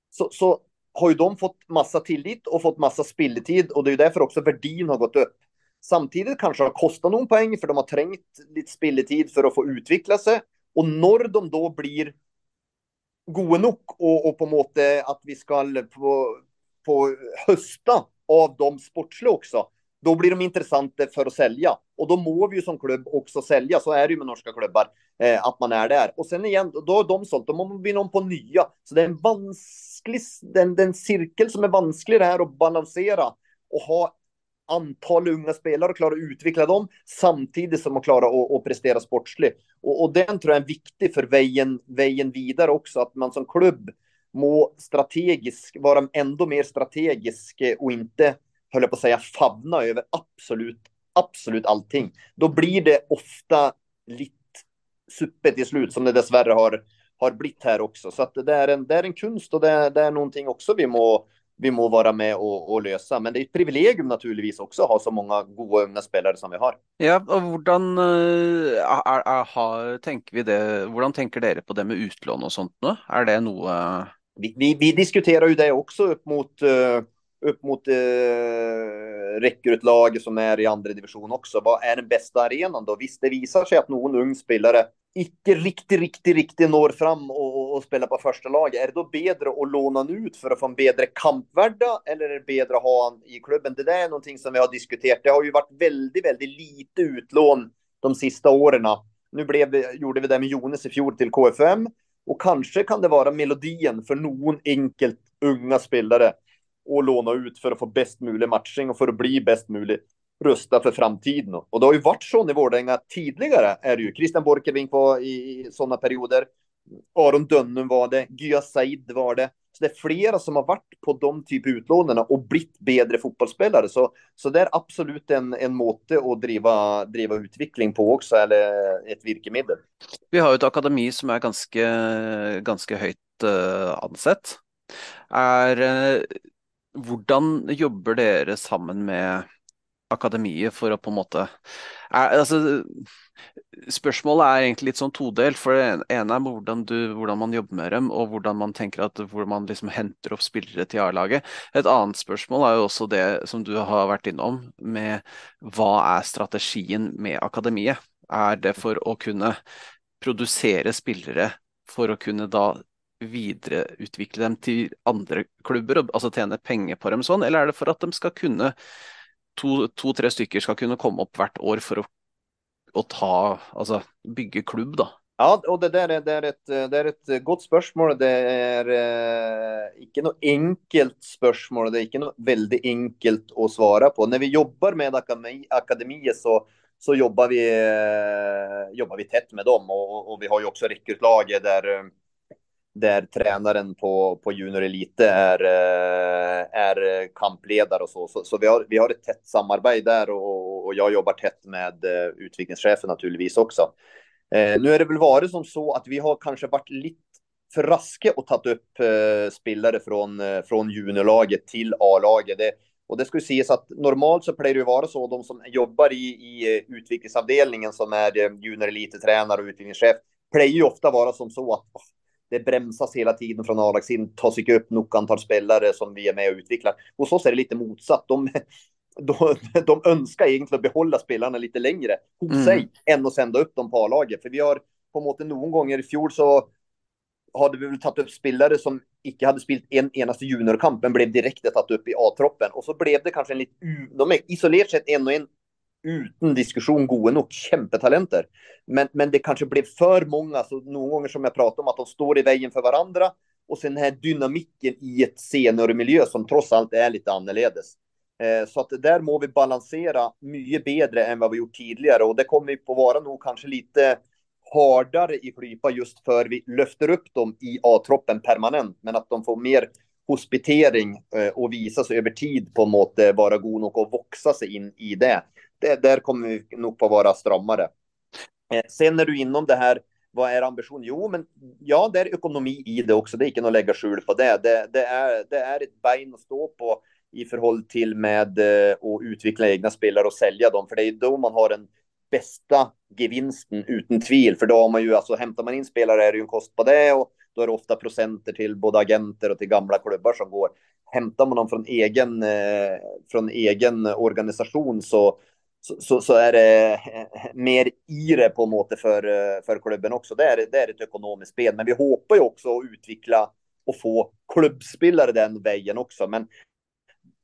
Så, så har ju de fått massa tillit och fått massa spilletid. Och det är ju därför också värdin har gått upp. Samtidigt kanske det har kostat någon poäng för de har trängt lite spilletid för att få utveckla sig. Och när de då blir goda nog och, och på måte att vi ska på, på hösta av de sportsliga också, då blir de intressanta för att sälja. Och då må vi ju som klubb också sälja, så är det ju med norska klubbar, eh, att man är där. Och sen igen, då har de sålt, då måste vi någon på nya. Så det är en vansklig, den, den cirkel som är vansklig det här att balansera och ha antal unga spelare och klara att utveckla dem samtidigt som att klara att, att prestera sportsligt. Och, och den tror jag är viktig för vägen, vägen vidare också, att man som klubb må strategisk, vara ändå mer strategisk eh, och inte, höll jag på att säga, favna över absolut, absolut allting. Då blir det ofta lite suppet i slut som det dessvärre har, har blivit här också. Så att det är en, det är en kunst och det är, det är någonting också vi må vi må vara med och, och lösa. Men det är ett privilegium naturligtvis också att ha så många goda unga spelare som vi har. Ja, och hvordan uh, er, er, har, tenker vi det, hvordan tenker dere på det med utlån och sånt nu? Är det något? Uh... Vi, vi, vi, diskuterar ju det också upp mot uh, upp mot uh, rekrytlag som är i andra division också. Vad är den bästa arenan då? Visst, det visar sig att någon ung spelare icke riktigt, riktigt, riktigt når fram och, och, och på första laget. Är det då bättre att låna honom ut för att få en bättre kampvärda eller är det bättre att ha han i klubben? Det där är någonting som vi har diskuterat. Det har ju varit väldigt, väldigt lite utlån de sista åren. Nu blev, gjorde vi det med Jonas i fjol till KFM och kanske kan det vara melodin för någon enkelt unga spelare och låna ut för att få bäst möjlig matchning och för att bli bäst möjlig. rusta för framtiden. Och det har ju varit så i Vårdänga tidigare. Är det ju. Christian Borkevink var i, sådana perioder. Aron Dönnen var det. Gya Said var det. Så det är flera som har varit på de typ utlånarna och blivit bättre fotbollsspelare. Så, så det är absolut en, en måte att driva, driva utveckling på också, eller ett virkemedel. Vi har ju ett akademi som är ganska, ganska högt uh, ansett. Är, uh, jobbar ni samman med akademiet for å på en måte er, altså, Spørsmålet er egentlig litt sånn todelt. For det ene er hvordan, du, hvordan, man jobber med dem, og hvordan man tenker at hvor man liksom henter opp spillere til A-laget. Et annet spørsmål er jo også det som du har vært innom, med hva er strategien med akademiet? Er det for å kunne produsere spillere for å kunne da videreutvikle dem til andre klubber, altså tjene penger på dem sånn, eller er det for at de skal kunne to-tre to, stykker skal kunne komme opp hvert år for å, å ta, altså bygge klubb, da? Ja, och det där är, det er ett, det er, et, gott spörsmål. Det är eh, inte något enkelt spörsmål. Det är inte något väldigt enkelt att svara på. När vi jobbar med akademi, så, så jobbar, vi, eh, jobber, vi tätt med dem. Och, og vi har ju också rekrytlaget där eh, där tränaren på, på Junior Elite är, eh, är kampledare och så. Så, så vi, har, vi har ett tätt samarbete där och, och jag jobbar tätt med eh, utvecklingschefen naturligtvis också. Eh, nu är det väl varit som så att vi har kanske varit lite för raska och tagit upp eh, spelare från, eh, från juniorlaget till A-laget. Det, och det ska ju sägas att normalt så plejer det vara så, de som jobbar i, i utvecklingsavdelningen som är junior elite-tränare och utbildningschef, plejer ju ofta vara som så att det bromsas hela tiden från A-lags in, tar sig upp nog antal spelare som vi är med och utvecklar. Hos oss är det lite motsatt. De, [LAUGHS] de, de önskar egentligen behålla spelarna lite längre hos mm. sig än att sända upp dem på A-laget. För vi har på något någon gånger i fjol så hade vi väl tagit upp spelare som icke hade spelat en enaste juniorkamp, men blev direkt tagit upp i A-troppen. Och så blev det kanske en lite, de är isolerat sett en och en utan diskussion goda nog kämpetalenter. Men, men det kanske blev för många, så någon gånger som jag pratade om att de står i vägen för varandra och sen den här dynamiken i ett senare miljö som trots allt är lite annorledes. Eh, så att där må vi balansera mycket bättre än vad vi gjort tidigare och det kommer vi på vara nog kanske lite hårdare i klypa just för vi lyfter upp dem i A-troppen permanent, men att de får mer hospitering eh, och visa sig över tid på en eh, måte vara god nog och växa sig in i det det, där kommer vi nog på vara strammare. Eh, sen är du inom det här, vad är ambitionen? Jo, men ja, det är ekonomi i det också. Det är inte att lägga skjul på det. Det, det, är, det är ett ben att stå på i förhållande till med eh, att utveckla egna spelare och sälja dem. För det är då man har den bästa gevinsten utan tvivel. För då har man ju, alltså hämtar man in spelare är det ju en kost på det och då är det ofta procenter till både agenter och till gamla klubbar som går. Hämtar man dem från egen, eh, från egen organisation så, så, så, så, är det eh, mer i det på något för, eh, för klubben också. Det är, det är ett ekonomiskt spel, men vi hoppas ju också att utveckla och få klubbspelare den vägen också. Men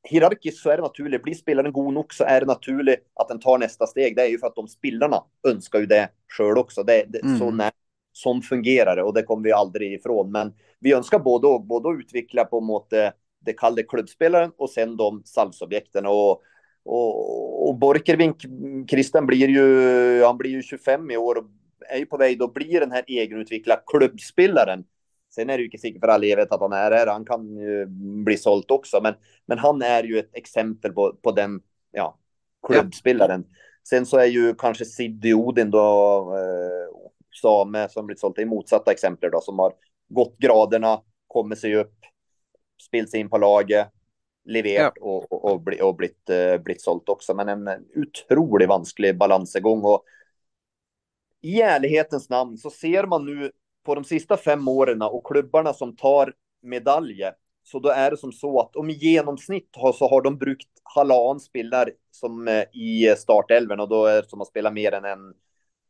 hierarkiskt så är det naturligt. Blir spelaren god nog så är det naturligt att den tar nästa steg. Det är ju för att de spelarna önskar ju det själv också. Det, det, mm. så när, som fungerar det och det kommer vi aldrig ifrån. Men vi önskar både och, både att utveckla på måte det kallade klubbspelaren och sen de salvsobjekten. Och, och, och Borkervink, Christian blir ju, han blir ju 25 i år och är ju på väg att bli den här egenutvecklade klubbspelaren. Sen är det ju inte säkert för all evighet att han är här. Han kan ju bli sålt också, men, men han är ju ett exempel på, på den ja, klubbspelaren. Ja. Sen så är ju kanske Siddi Odin då, eh, Same som blivit sålt i motsatta exempel då, som har gått graderna, kommit sig upp, spelat sig in på laget, levererat ja. och, och, och, bli, och blivit, eh, blivit sålt också. Men en otroligt vansklig balansgång och i ärlighetens namn så ser man nu på de sista fem åren och klubbarna som tar medaljer så då är det som så att om i genomsnitt har, så har de brukt halvan spelare som eh, i startelven och då är som att spela mer än en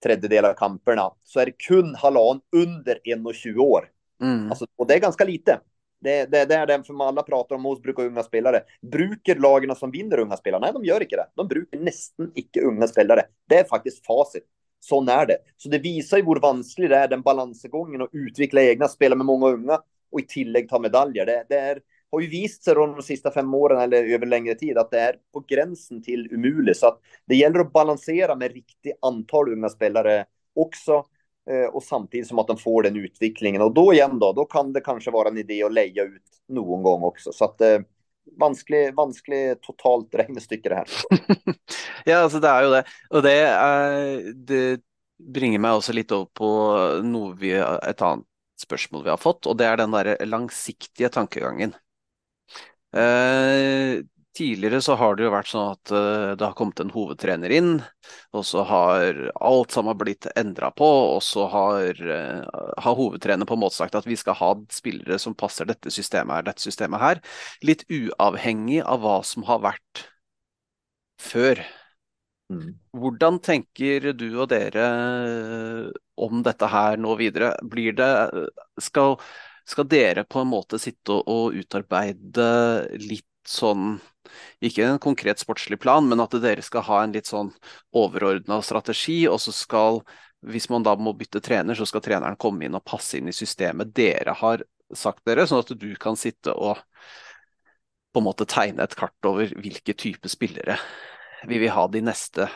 tredjedel av kamperna så är det kun halvan under 1,20 år. Mm. Alltså, och det är ganska lite. Det, det, det är den som alla pratar om hos brukar unga spelare. Brukar lagen som vinner unga spelare? Nej, de gör inte det. De brukar nästan icke unga spelare. Det är faktiskt facit. Sån är det. Så det visar ju hur vanskligt det är den balansgången och utveckla egna, spela med många unga och i tillägg ta medaljer. Det, det är, har ju visat sig de sista fem åren eller över längre tid att det är på gränsen till umuligt. Så att det gäller att balansera med riktigt antal unga spelare också Eh, och samtidigt som att de får den utvecklingen. Och då igen då, då kan det kanske vara en idé att leja ut någon gång också. Så att eh, vanskelig, vanskelig totalt regnestykke, det här. [LAUGHS] ja, alltså det är ju det. Och det, är, det bringer mig också lite upp på något vi, ett annat spörsmål vi har fått, och det är den där långsiktiga tankegången. Eh, Tidligere så har det jo vært sånn at uh, det har kommet en hovedtrener inn, og så har alt sammen blitt endra på, og så har, uh, har hovedtrener på en måte sagt at vi skal ha spillere som passer dette systemet her, dette systemet her. Litt uavhengig av hva som har vært før. Mm. Hvordan tenker du og dere eh, om dette her nå videre? Blir det Skal, skal dere på en måte sitte og, og utarbeide litt sånn ikke en konkret sportslig plan, men at dere skal ha en litt sånn overordna strategi, og så skal hvis man da må bytte trener, så skal treneren komme inn og passe inn i systemet dere har sagt dere, sånn at du kan sitte og på en måte tegne et kart over hvilke type spillere vi vil ha de neste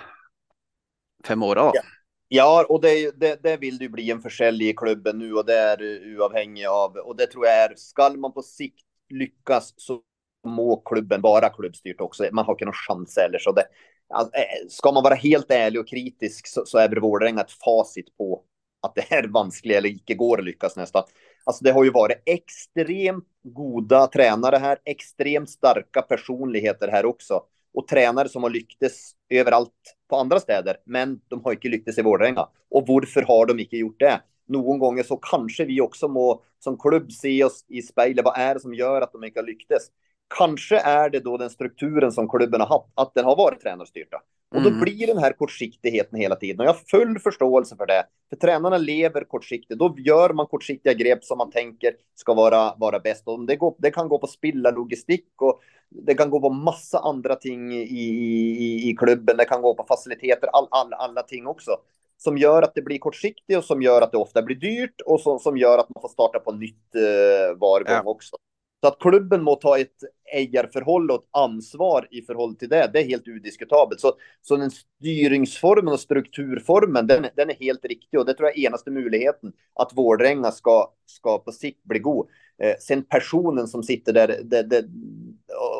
fem åra. Ja. ja, det, det, det, vill du bli en försäljning i klubben nu och det är uavhengig av och det tror jag är, skall man på sikt lyckas så må klubben vara klubbstyrt också. Man har inte någon chans eller så det. Eh, ska man vara helt ärlig och kritisk så, så är Vårdränga ett facit på att det är vanskligt eller icke går att lyckas nästan. Alltså det har ju varit extremt goda tränare här, extremt starka personligheter här också. Och tränare som har lyckats överallt på andra städer, men de har inte lyckats i Vårdränga. Och varför har de inte gjort det? Någon gånger så kanske vi också må som klubb se oss i spegeln. Vad är det som gör att de inte har lyckats? Kanske är det då den strukturen som klubben har haft, att den har varit tränarstyrda. Och då mm. blir den här kortsiktigheten hela tiden. Och jag har full förståelse för det. För tränarna lever kortsiktigt. Då gör man kortsiktiga grepp som man tänker ska vara, vara bäst. Och det, går, det kan gå på spilla logistik och det kan gå på massa andra ting i, i, i klubben. Det kan gå på faciliteter, all, all, alla ting också. Som gör att det blir kortsiktigt och som gör att det ofta blir dyrt och som, som gör att man får starta på nytt eh, var gång ja. också. Så att klubben må ta ett ägarförhåll och ett ansvar i förhåll till det, det är helt odiskutabelt. Så, så den styrningsformen och strukturformen, den, den är helt riktig och det tror jag är enaste möjligheten att Vårdränga ska, ska på sikt bli god. Eh, sen personen som sitter där, det, det,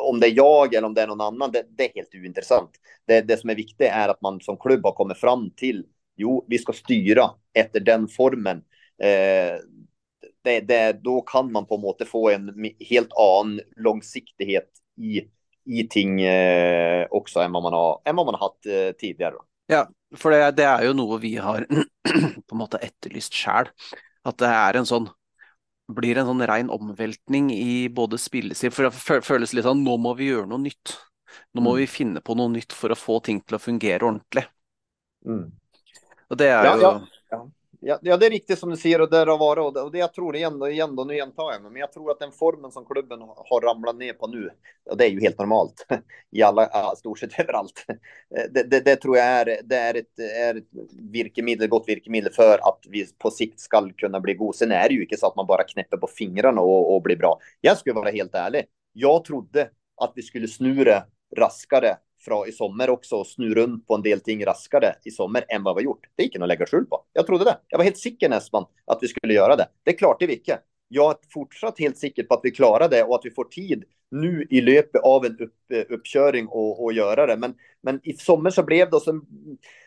om det är jag eller om det är någon annan, det, det är helt ointressant. Det, det som är viktigt är att man som klubb har kommit fram till, jo, vi ska styra efter den formen. Eh, det, det, då kan man på en måte få en helt annan långsiktighet i, i ting eh, också än vad man har, än vad man har haft eh, tidigare. Ja, för det, det, är ju något vi har [CLEARS THROAT] på något efterlyst själv. Att det är en sån blir en sån ren omvältning i både spillestil, för det känns lite som nu måste vi göra något nytt. Nu måste mm. vi finna på något nytt för att få ting till att fungera ordentligt. Mm. Och det är ja, ju... Ja, ja. Ja, ja, det är riktigt som du säger och där har varit och det jag tror igen och igen då, nu gjentar jag men jag tror att den formen som klubben har ramlat ner på nu, och det är ju helt normalt [LAUGHS] i alla, stort sett överallt. Eh, det, det, det, tror jag är, det är ett, är ett virkemedel, gott virkemedel för att vi på sikt ska kunna bli god. Sen är det ju inte så att man bara knäpper på fingrarna och, och blir bra. Jag skulle vara helt ärlig. Jag trodde att vi skulle snura raskare fra i sommar också och snurra runt på en del ting raskare i sommar än vad vi har gjort. Det gick inte att lägga skjul på. Jag trodde det. Jag var helt säker nästan att vi skulle göra det. Det är klart det gick. Jag är fortsatt helt säker på att vi klarar det och att vi får tid nu i löpet av en upp, uppkörning och, och göra det. Men, men i sommar så blev det och sen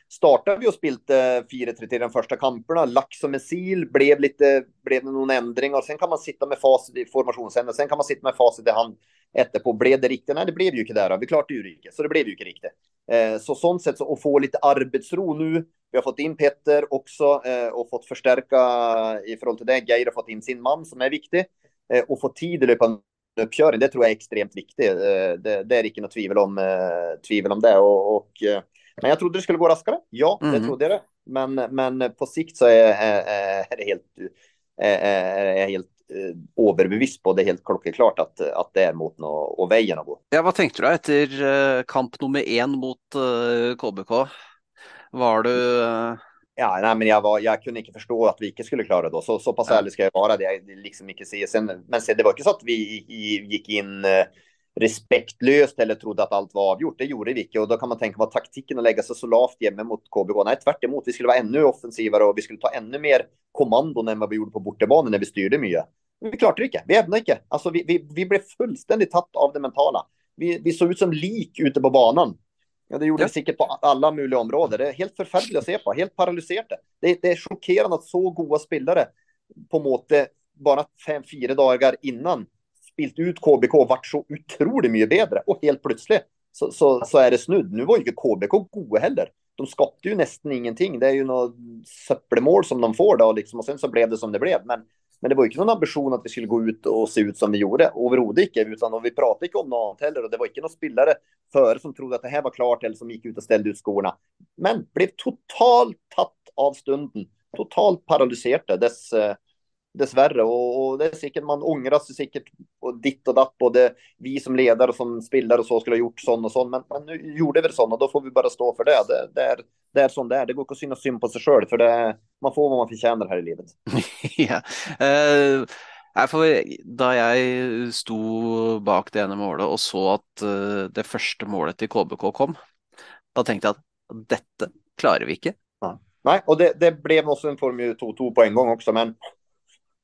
startade vi och spilte 4-3 till de första kamperna. Lax som en sil blev lite, blev det någon ändring och sen kan man sitta med facit i formationsändringen. Sen kan man sitta med facit i hand etterpå. Blev det riktigt? Nej, det blev ju inte där. Vi klart det ju riktigt, så det blev ju inte riktigt. Eh, så sånt sätt så att få lite arbetsro nu. Vi har fått in Petter också eh, och fått förstärka i förhållande till det. Geir har fått in sin man som är viktig eh, och få tid i löpande uppkörning. Det tror jag är extremt viktigt. Eh, det, det, är inte något tvivel om, eh, tvivel om det och, och eh, men jag trodde det skulle gå raskare. Ja, mm. det trodde jag det. Men, men på sikt så är, är, är det helt, är, är helt överbevist på det helt klockrent att, att det är mot no, och vägen att gå. Ja, vad tänkte du efter kamp nummer en mot KBK? Var du Ja, nej, men jag, var, jag kunde inte förstå att vi inte skulle klara det. Så, så pass ärlig ska jag vara. Det jag liksom inte se. Sen, men sen, det var inte så att vi gick in respektlöst eller trodde att allt var avgjort. Det gjorde vi inte och då kan man tänka på taktiken att lägga sig så lavt hemma mot KBK. Nej, tvärt emot. Vi skulle vara ännu offensivare och vi skulle ta ännu mer kommandon än vad vi gjorde på bortabanan när vi styrde mycket. Men vi klarade det inte. Vi ämnade inte. Alltså, vi, vi, vi blev fullständigt tatt av det mentala. Vi, vi såg ut som lik ute på banan. Ja, det gjorde ja. vi säkert på alla möjliga områden. Det är helt förfärligt att se på. Helt paralyserat. Det, det är chockerande att så goda spelare på måte bara fem, fyra dagar innan spilt ut KBK och varit så otroligt mycket bättre. Och helt plötsligt så, så, så är det snudd. Nu var ju inte KBK goda heller. De skapade ju nästan ingenting. Det är ju något söppelmål som de får då liksom. Och sen så blev det som det blev. Men, men det var ju inte någon ambition att vi skulle gå ut och se ut som vi gjorde. Överhuvudtaget inte. Utan vi pratade inte om något heller. Och det var inte någon spelare före som trodde att det här var klart eller som gick ut och ställde ut skorna. Men blev totalt tatt av stunden. Totalt paralyserade. Dess, eh, dessvärre. Och, och det är säkert man ångrar sig säkert och ditt och datt. Både vi som ledare och som spelare och så skulle ha gjort sån och sån. Men, men nu gjorde vi det sån och då får vi bara stå för det. Det, det, är, det är som det är. Det går inte att synas synd på sig själv för det, man får vad man förtjänar här i livet. [LAUGHS] ja. Uh... Da jeg sto bak det ene målet og så at uh, det første målet til KBK kom, da tenkte jeg at dette klarer vi ikke. Ja. Nej, och det, det blev också en Formel 2-2 på en gång också, men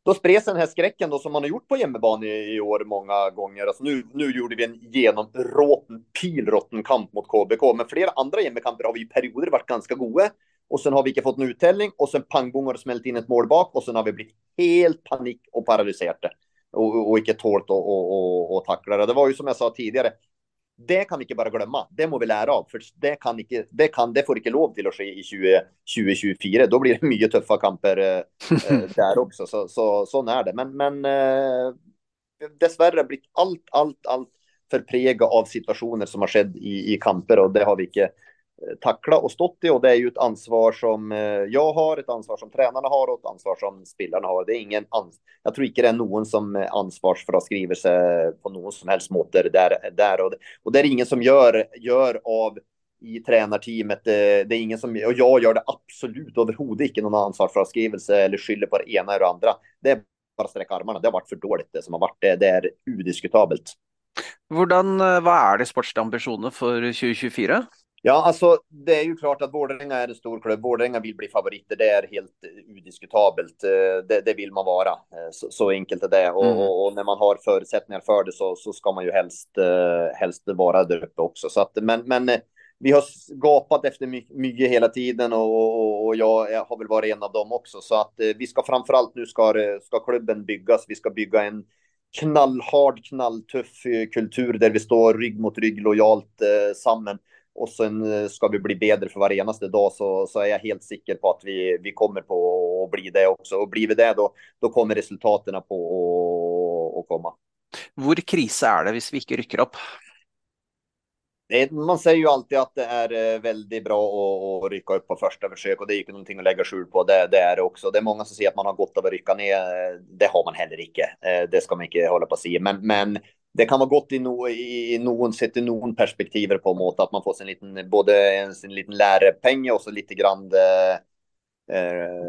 då spreds den här skräcken då som man har gjort på hemmabana i, i år många gånger. Alltså nu, nu gjorde vi en genområten, pilrotten kamp mot KBK, men flera andra hemmakamper har vi i perioder varit ganska goda. Och sen har vi inte fått en uttällning och sen pangbong har det smält in ett mål bak och sen har vi blivit helt panik och paralyserade och, och inte tålt och, och, och, och tackla det. Det var ju som jag sa tidigare, det kan vi inte bara glömma. Det må vi lära av, för det, kan inte, det, kan, det får inte lov till att ske i 2024. Då blir det mycket tuffa kamper eh [LAUGHS] där också. Så, så, så är det. Men, men eh, dessvärre blivit allt, allt, allt förpräglat av situationer som har skett i, i kamper och det har vi inte tackla och stått i och det är ju ett ansvar som eh, jag har, ett ansvar som tränarna har och ett ansvar som spelarna har. Det är ingen ans jag tror inte det är någon som eh, är sig på någon som helst måte där, där och, och det är ingen som gör, gör av i tränarteamet. Eh, det, är ingen som, och jag gör det absolut överhuvudtaget inte någon ansvarsfraskrivelse eller skyller på det ena eller det andra. Det är bara att sträcka armarna. Det har varit för dåligt det som har varit. Det, det är odiskutabelt. Hvordan, vad är de sportsliga ambitionerna för 2024? Ja, alltså det är ju klart att Vårdänga är en stor klubb. Vårdänga vill bli favoriter. Det är helt udiskutabelt. Eh, det, det vill man vara. Eh, så, så enkelt är det. Och, mm. och, och, när man har förutsättningar för det så, så ska man ju helst, eh, helst vara där uppe också. Så att, men, men vi har gapat efter mycket hela tiden och, och, jag har väl varit en av dem också. Så att vi ska framförallt nu ska, ska klubben byggas. Vi ska bygga en knallhard, knalltuff kultur där vi står rygg mot rygg lojalt eh, samman och sen eh, ska vi bli bättre för varje enaste dag så, så är jag helt säker på att vi, vi kommer på att bli det också. Och blir vi det då, då kommer resultaten på att komma. Hur kris är det om vi inte rycker upp? det, man säger ju alltid att det är väldigt bra att, att rycka upp på första försök och det är ju någonting att lägga skjul på. Det, det, är det också. Det är många som säger att man har gott av att rycka ner. Det har man heller inte. Det ska man inte hålla på att säga. Men, men det kan vara gott i, no, i någon, sett i någon perspektiv på måte att man får sin liten, både en sin liten lärepenge och så lite grann eh, eh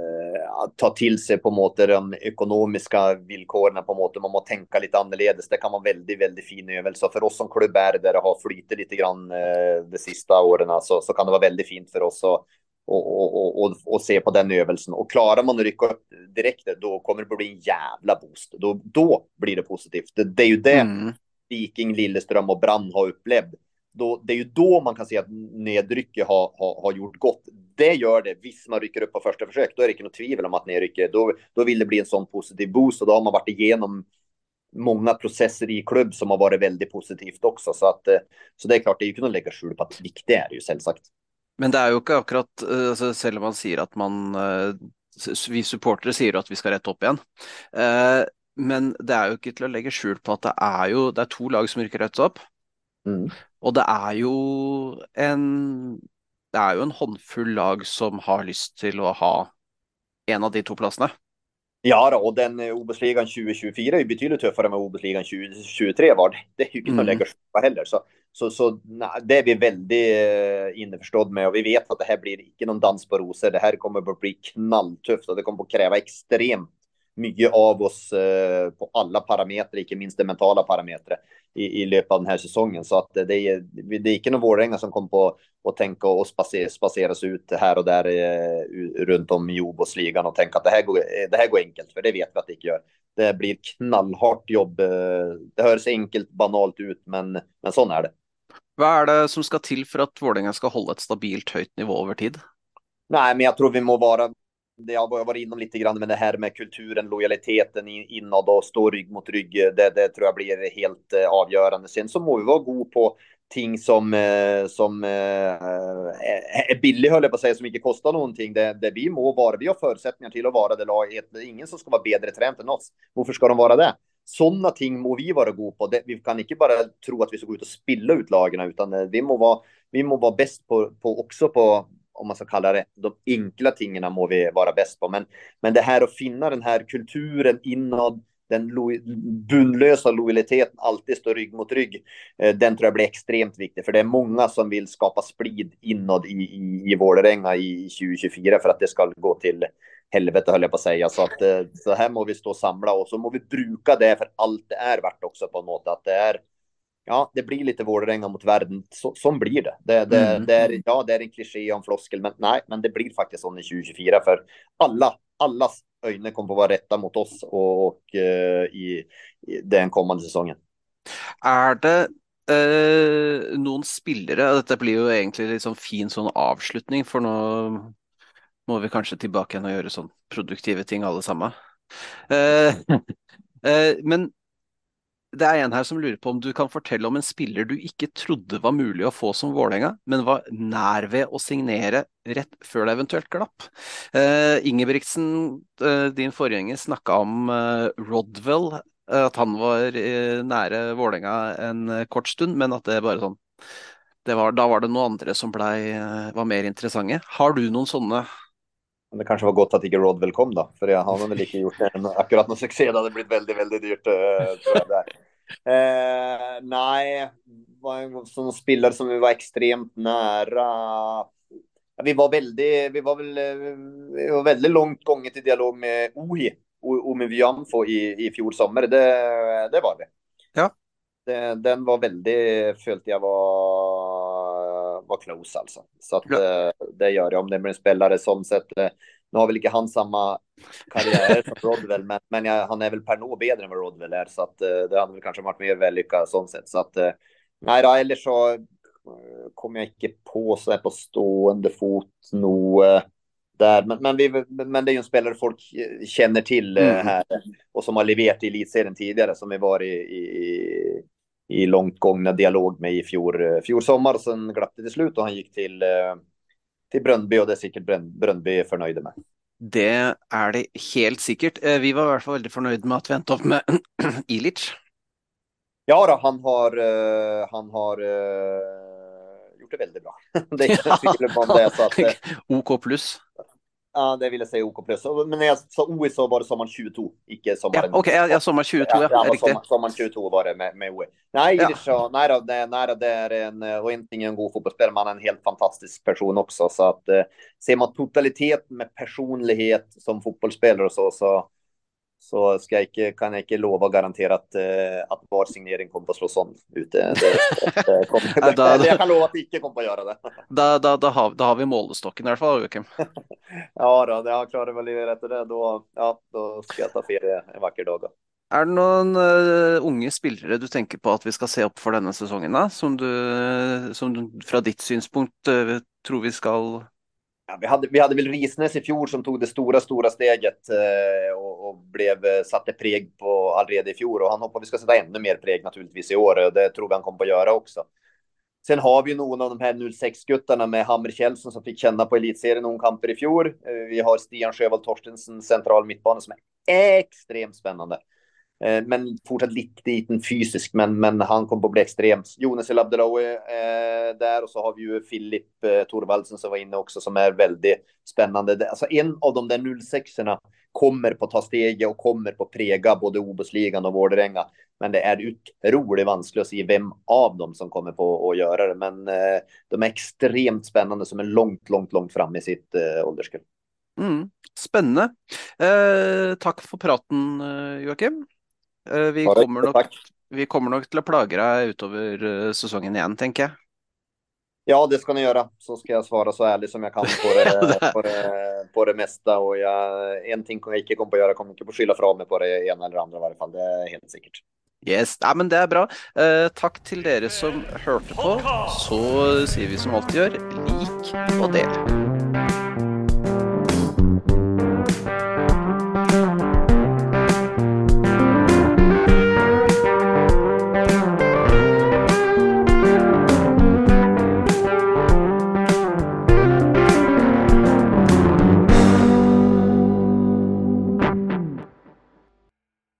ta till sig på måte de ekonomiska villkoren på måte man måste tänka lite annorledes. Det kan vara väldigt, väldigt fin övelse. För oss som klubb är där det har flyttat lite grann eh, de sista åren så, så kan det vara väldigt fint för oss att och, och, och, och, se på den övelsen. Och klarar man att rycka upp direkt, då kommer det bli en jävla boost. Då, då blir det positivt. Det, det är ju det mm. Viking, Lilleström och Brann har upplevt. Då, det är ju då man kan se att nedrycket har, har, har gjort gott. Det gör det. Visst, man rycker upp på första försök, då är det inte något tvivel om att nedrycket, då, då vill det bli en sån positiv boost och då har man varit igenom många processer i klubb som har varit väldigt positivt också. Så, att, eh, så det är klart, det är ju kunna lägga skjul på att viktigt är det ju självsagt. Men det är ju inte akkurat, eh, alltså, selv man säger att man, eh, vi supportere säger att vi ska rätta upp igen. Men det är ju inte till att lägga skjul på att det är ju, det är två lag som rycker rätt upp. Mm. Och det är ju en, det är ju en håndfull lag som har lust till att ha en av de två platserna. Ja, då, och den eh, OBOS-ligan 2024 är ju betydligt tuffare än OBOS-ligan 2023 var. Det är ju inte mm. att lägga på heller. Så, så, så na, det är vi väldigt eh, införstådd med och vi vet att det här blir inte någon dans på rosor. Det här kommer att bli knalltufft och det kommer att kräva extremt mycket av oss eh, på alla parametrar, inte minst de mentala parametrar i, i löpet av den här säsongen. Så att det är, det är inte någon vårdänga som kommer på att tänka och spacera, spaceras ut här och där eh, runt om i Obosligan och tänka att det här, går, eh, det här går enkelt, för det vet vi att det inte gör. Det blir knallhårt jobb. Eh, det hörs enkelt, banalt ut, men, men sån är det. Vad är det som ska till för att Vålerenga ska hålla ett stabilt högt nivå över tid? Nej, men jag tror vi må vara det jag har varit inom lite grann med det här med kulturen, lojaliteten inåt och stå rygg mot rygg. Det, det tror jag blir helt eh, avgörande. Sen så må vi vara god på ting som, eh, som eh, eh, är billig höll jag på att säga, som inte kostar någonting. Det, det vi må vara, vi har förutsättningar till att vara det laget. Det är ingen som ska vara bättre tränad än oss. Varför ska de vara det? Sådana ting må vi vara god på. Det, vi kan inte bara tro att vi ska gå ut och spilla ut lagen, utan eh, vi må vara, vi må vara bäst på, på också på om man ska kalla det, de enkla tingen må vi vara bäst på. Men, men det här att finna den här kulturen inåt, den lo bundlösa lojaliteten, alltid stå rygg mot rygg, eh, den tror jag blir extremt viktig. För det är många som vill skapa splid inåt i, i, i Vålerenga i 2024 för att det ska gå till helvete höll jag på att säga. Så, att, eh, så här må vi stå samla och så må vi bruka det för allt det är värt också på något att det är ja, det blir lite Vålerenga mot världen. Så, som blir det. Det, det, mm. det, är, ja, det är en kliché och en floskel, men nej, men det blir faktiskt så i 2024 för alla, allas ögon kommer att vara rätta mot oss och, och uh, i, i, den kommande säsongen. Är det uh, någon spelare, detta blir ju egentligen liksom fin sån avslutning för nu må vi kanske tillbaka och göra sån produktiva ting allesammen. Uh, [LAUGHS] men det är en här som lurer på om du kan berätta om en spelare du inte trodde var möjlig att få som Vålerenga, men var nära vid att signera rätt för det eventuellt glapp. Uh, Ingebrigtsen, uh, din föregångare, snackade om uh, Rodwell, att han var uh, nära Vålerenga en kort stund, men att det bara sån det var, då var det några andra som blev, var mer intressanta. Har du någon sådana det kanske var gott att inte Rodwell kom då, för han har väl inte gjort en, [LAUGHS] akkurat någon succé. Det hade blivit väldigt, väldigt dyrt. Där. Eh, nej, var en sån spelare som vi var extremt nära. Vi var väldigt, vi var väl, vi var väldigt långt gånget i dialog med Ohi, Omi Vianfo i, i fjol sommar. Det, det var vi. Ja. Det, den var väldigt, följde jag var, var close alltså. Så att ja. Eh, det gör jag om det blir en spelare som sett. Eh, nu har väl inte han samma karriär som Rodwell, men, men jag, han är väl per nå bättre än vad Rodwell är, så att uh, det hade väl kanske varit mer vällyckat sånt sätt. Så att uh, nej, då, eller så kommer jag inte på så här på stående fot nog där. Men, men, vi, men det är ju en spelare folk känner till mm. här och som har levererat i elitserien tidigare som vi var i, i, i långt gångna dialog med i fjol, fjol sommar. Sen glapp det till slut och han gick till till Bröndby och det är säkert Bröndby förnöjda med. Det är det helt säkert. Eh, vi var i alla fall väldigt förnöjda med att vi upp med [CLEARS THROAT] Ilic. Ja, då, han har, han har gjort det väldigt bra. [LAUGHS] det är inte tvivel om det. Så att, [LAUGHS] eh, OK pluss. Ja, det vill jag säga OK plus. Men när jag sa OE så var det sommaren 22, ikke Ja, sommaren. OK, ja, ja, sommer 22, ja. Ja, ja ja, riktig. sommar, sommaren 22 var det med, med. Nej, Ja. Illich, nej, då, det, nej då, det är en, och inte en god fotbollsspelare, men en helt fantastisk person också. Så att eh, ser man totalitet med personlighet som fotbollsspelare och så, så, så ska jag inte, kan jag inte lova och garantera att, eh, att var signering kommer att slå sån ut. Det, det, det, kommer, [LAUGHS] da- det, [LAUGHS] jag kan lova att det inte kommer att göra det. Da, da, da, har, da har vi målestokken i hvert fall, Joakim. [LAUGHS] Ja, då, jag klarar väl rätt det. Då, ja, då ska jag ta ferie en vacker dag. Er det noen eh, unge spillere du tenker på at vi skal se opp for denne sesongen, da? Som du, som du fra ditt synspunkt eh, tror vi skal Ja, vi, hade, vi hade väl Risnäs i fjol som tog det stora, stora steget eh, och, och blev, eh, satte preg på Alrede i fjol. Och han hoppas vi ska sätta ännu mer preg naturligtvis i år. Och det tror vi han kommer att göra också. Sen har vi ju någon av de här 06-guttarna med Hammer Kjellson som fick känna på elitserien någon kamper i fjol. Eh, vi har Stian Sjövall Torstensen, central mittbana, som är extremt spännande. Eh, men fortsatt lite liten fysisk, men, men han kommer att bli extrem. Jonas El Abdellaoui eh, där och så har vi ju Filip eh, Thorvaldsen som var inne också som är väldigt spännande. Alltså en av de där 06orna kommer på ta steget och kommer på prega både OBOS-ligan och Vålerenga. Men det är otroligt vanskligt att se vem av dem som kommer på att göra det. Men eh, de är extremt spännande som är långt, långt, långt fram i sitt eh, ålderskull. mm, Spännande. Eh, tack för praten, eh, Joakim. Eh, vi, kommer nok, vi kommer nok til å plage deg utover eh, sesongen igjen, tenker jeg. Ja, det ska ni göra. Så ska jag svara så ärligt som jag kan [LAUGHS] på det, på det, på det mesta. Och jag, en ting kommer jag inte komma på att göra. kommer inte på att skylla från mig på det ena eller andra i varje fall. Det är helt säkert. Yes, Nei, men Det er bra. Eh, takk til dere som hørte på. Så sier vi som alltid gjør, lik og del.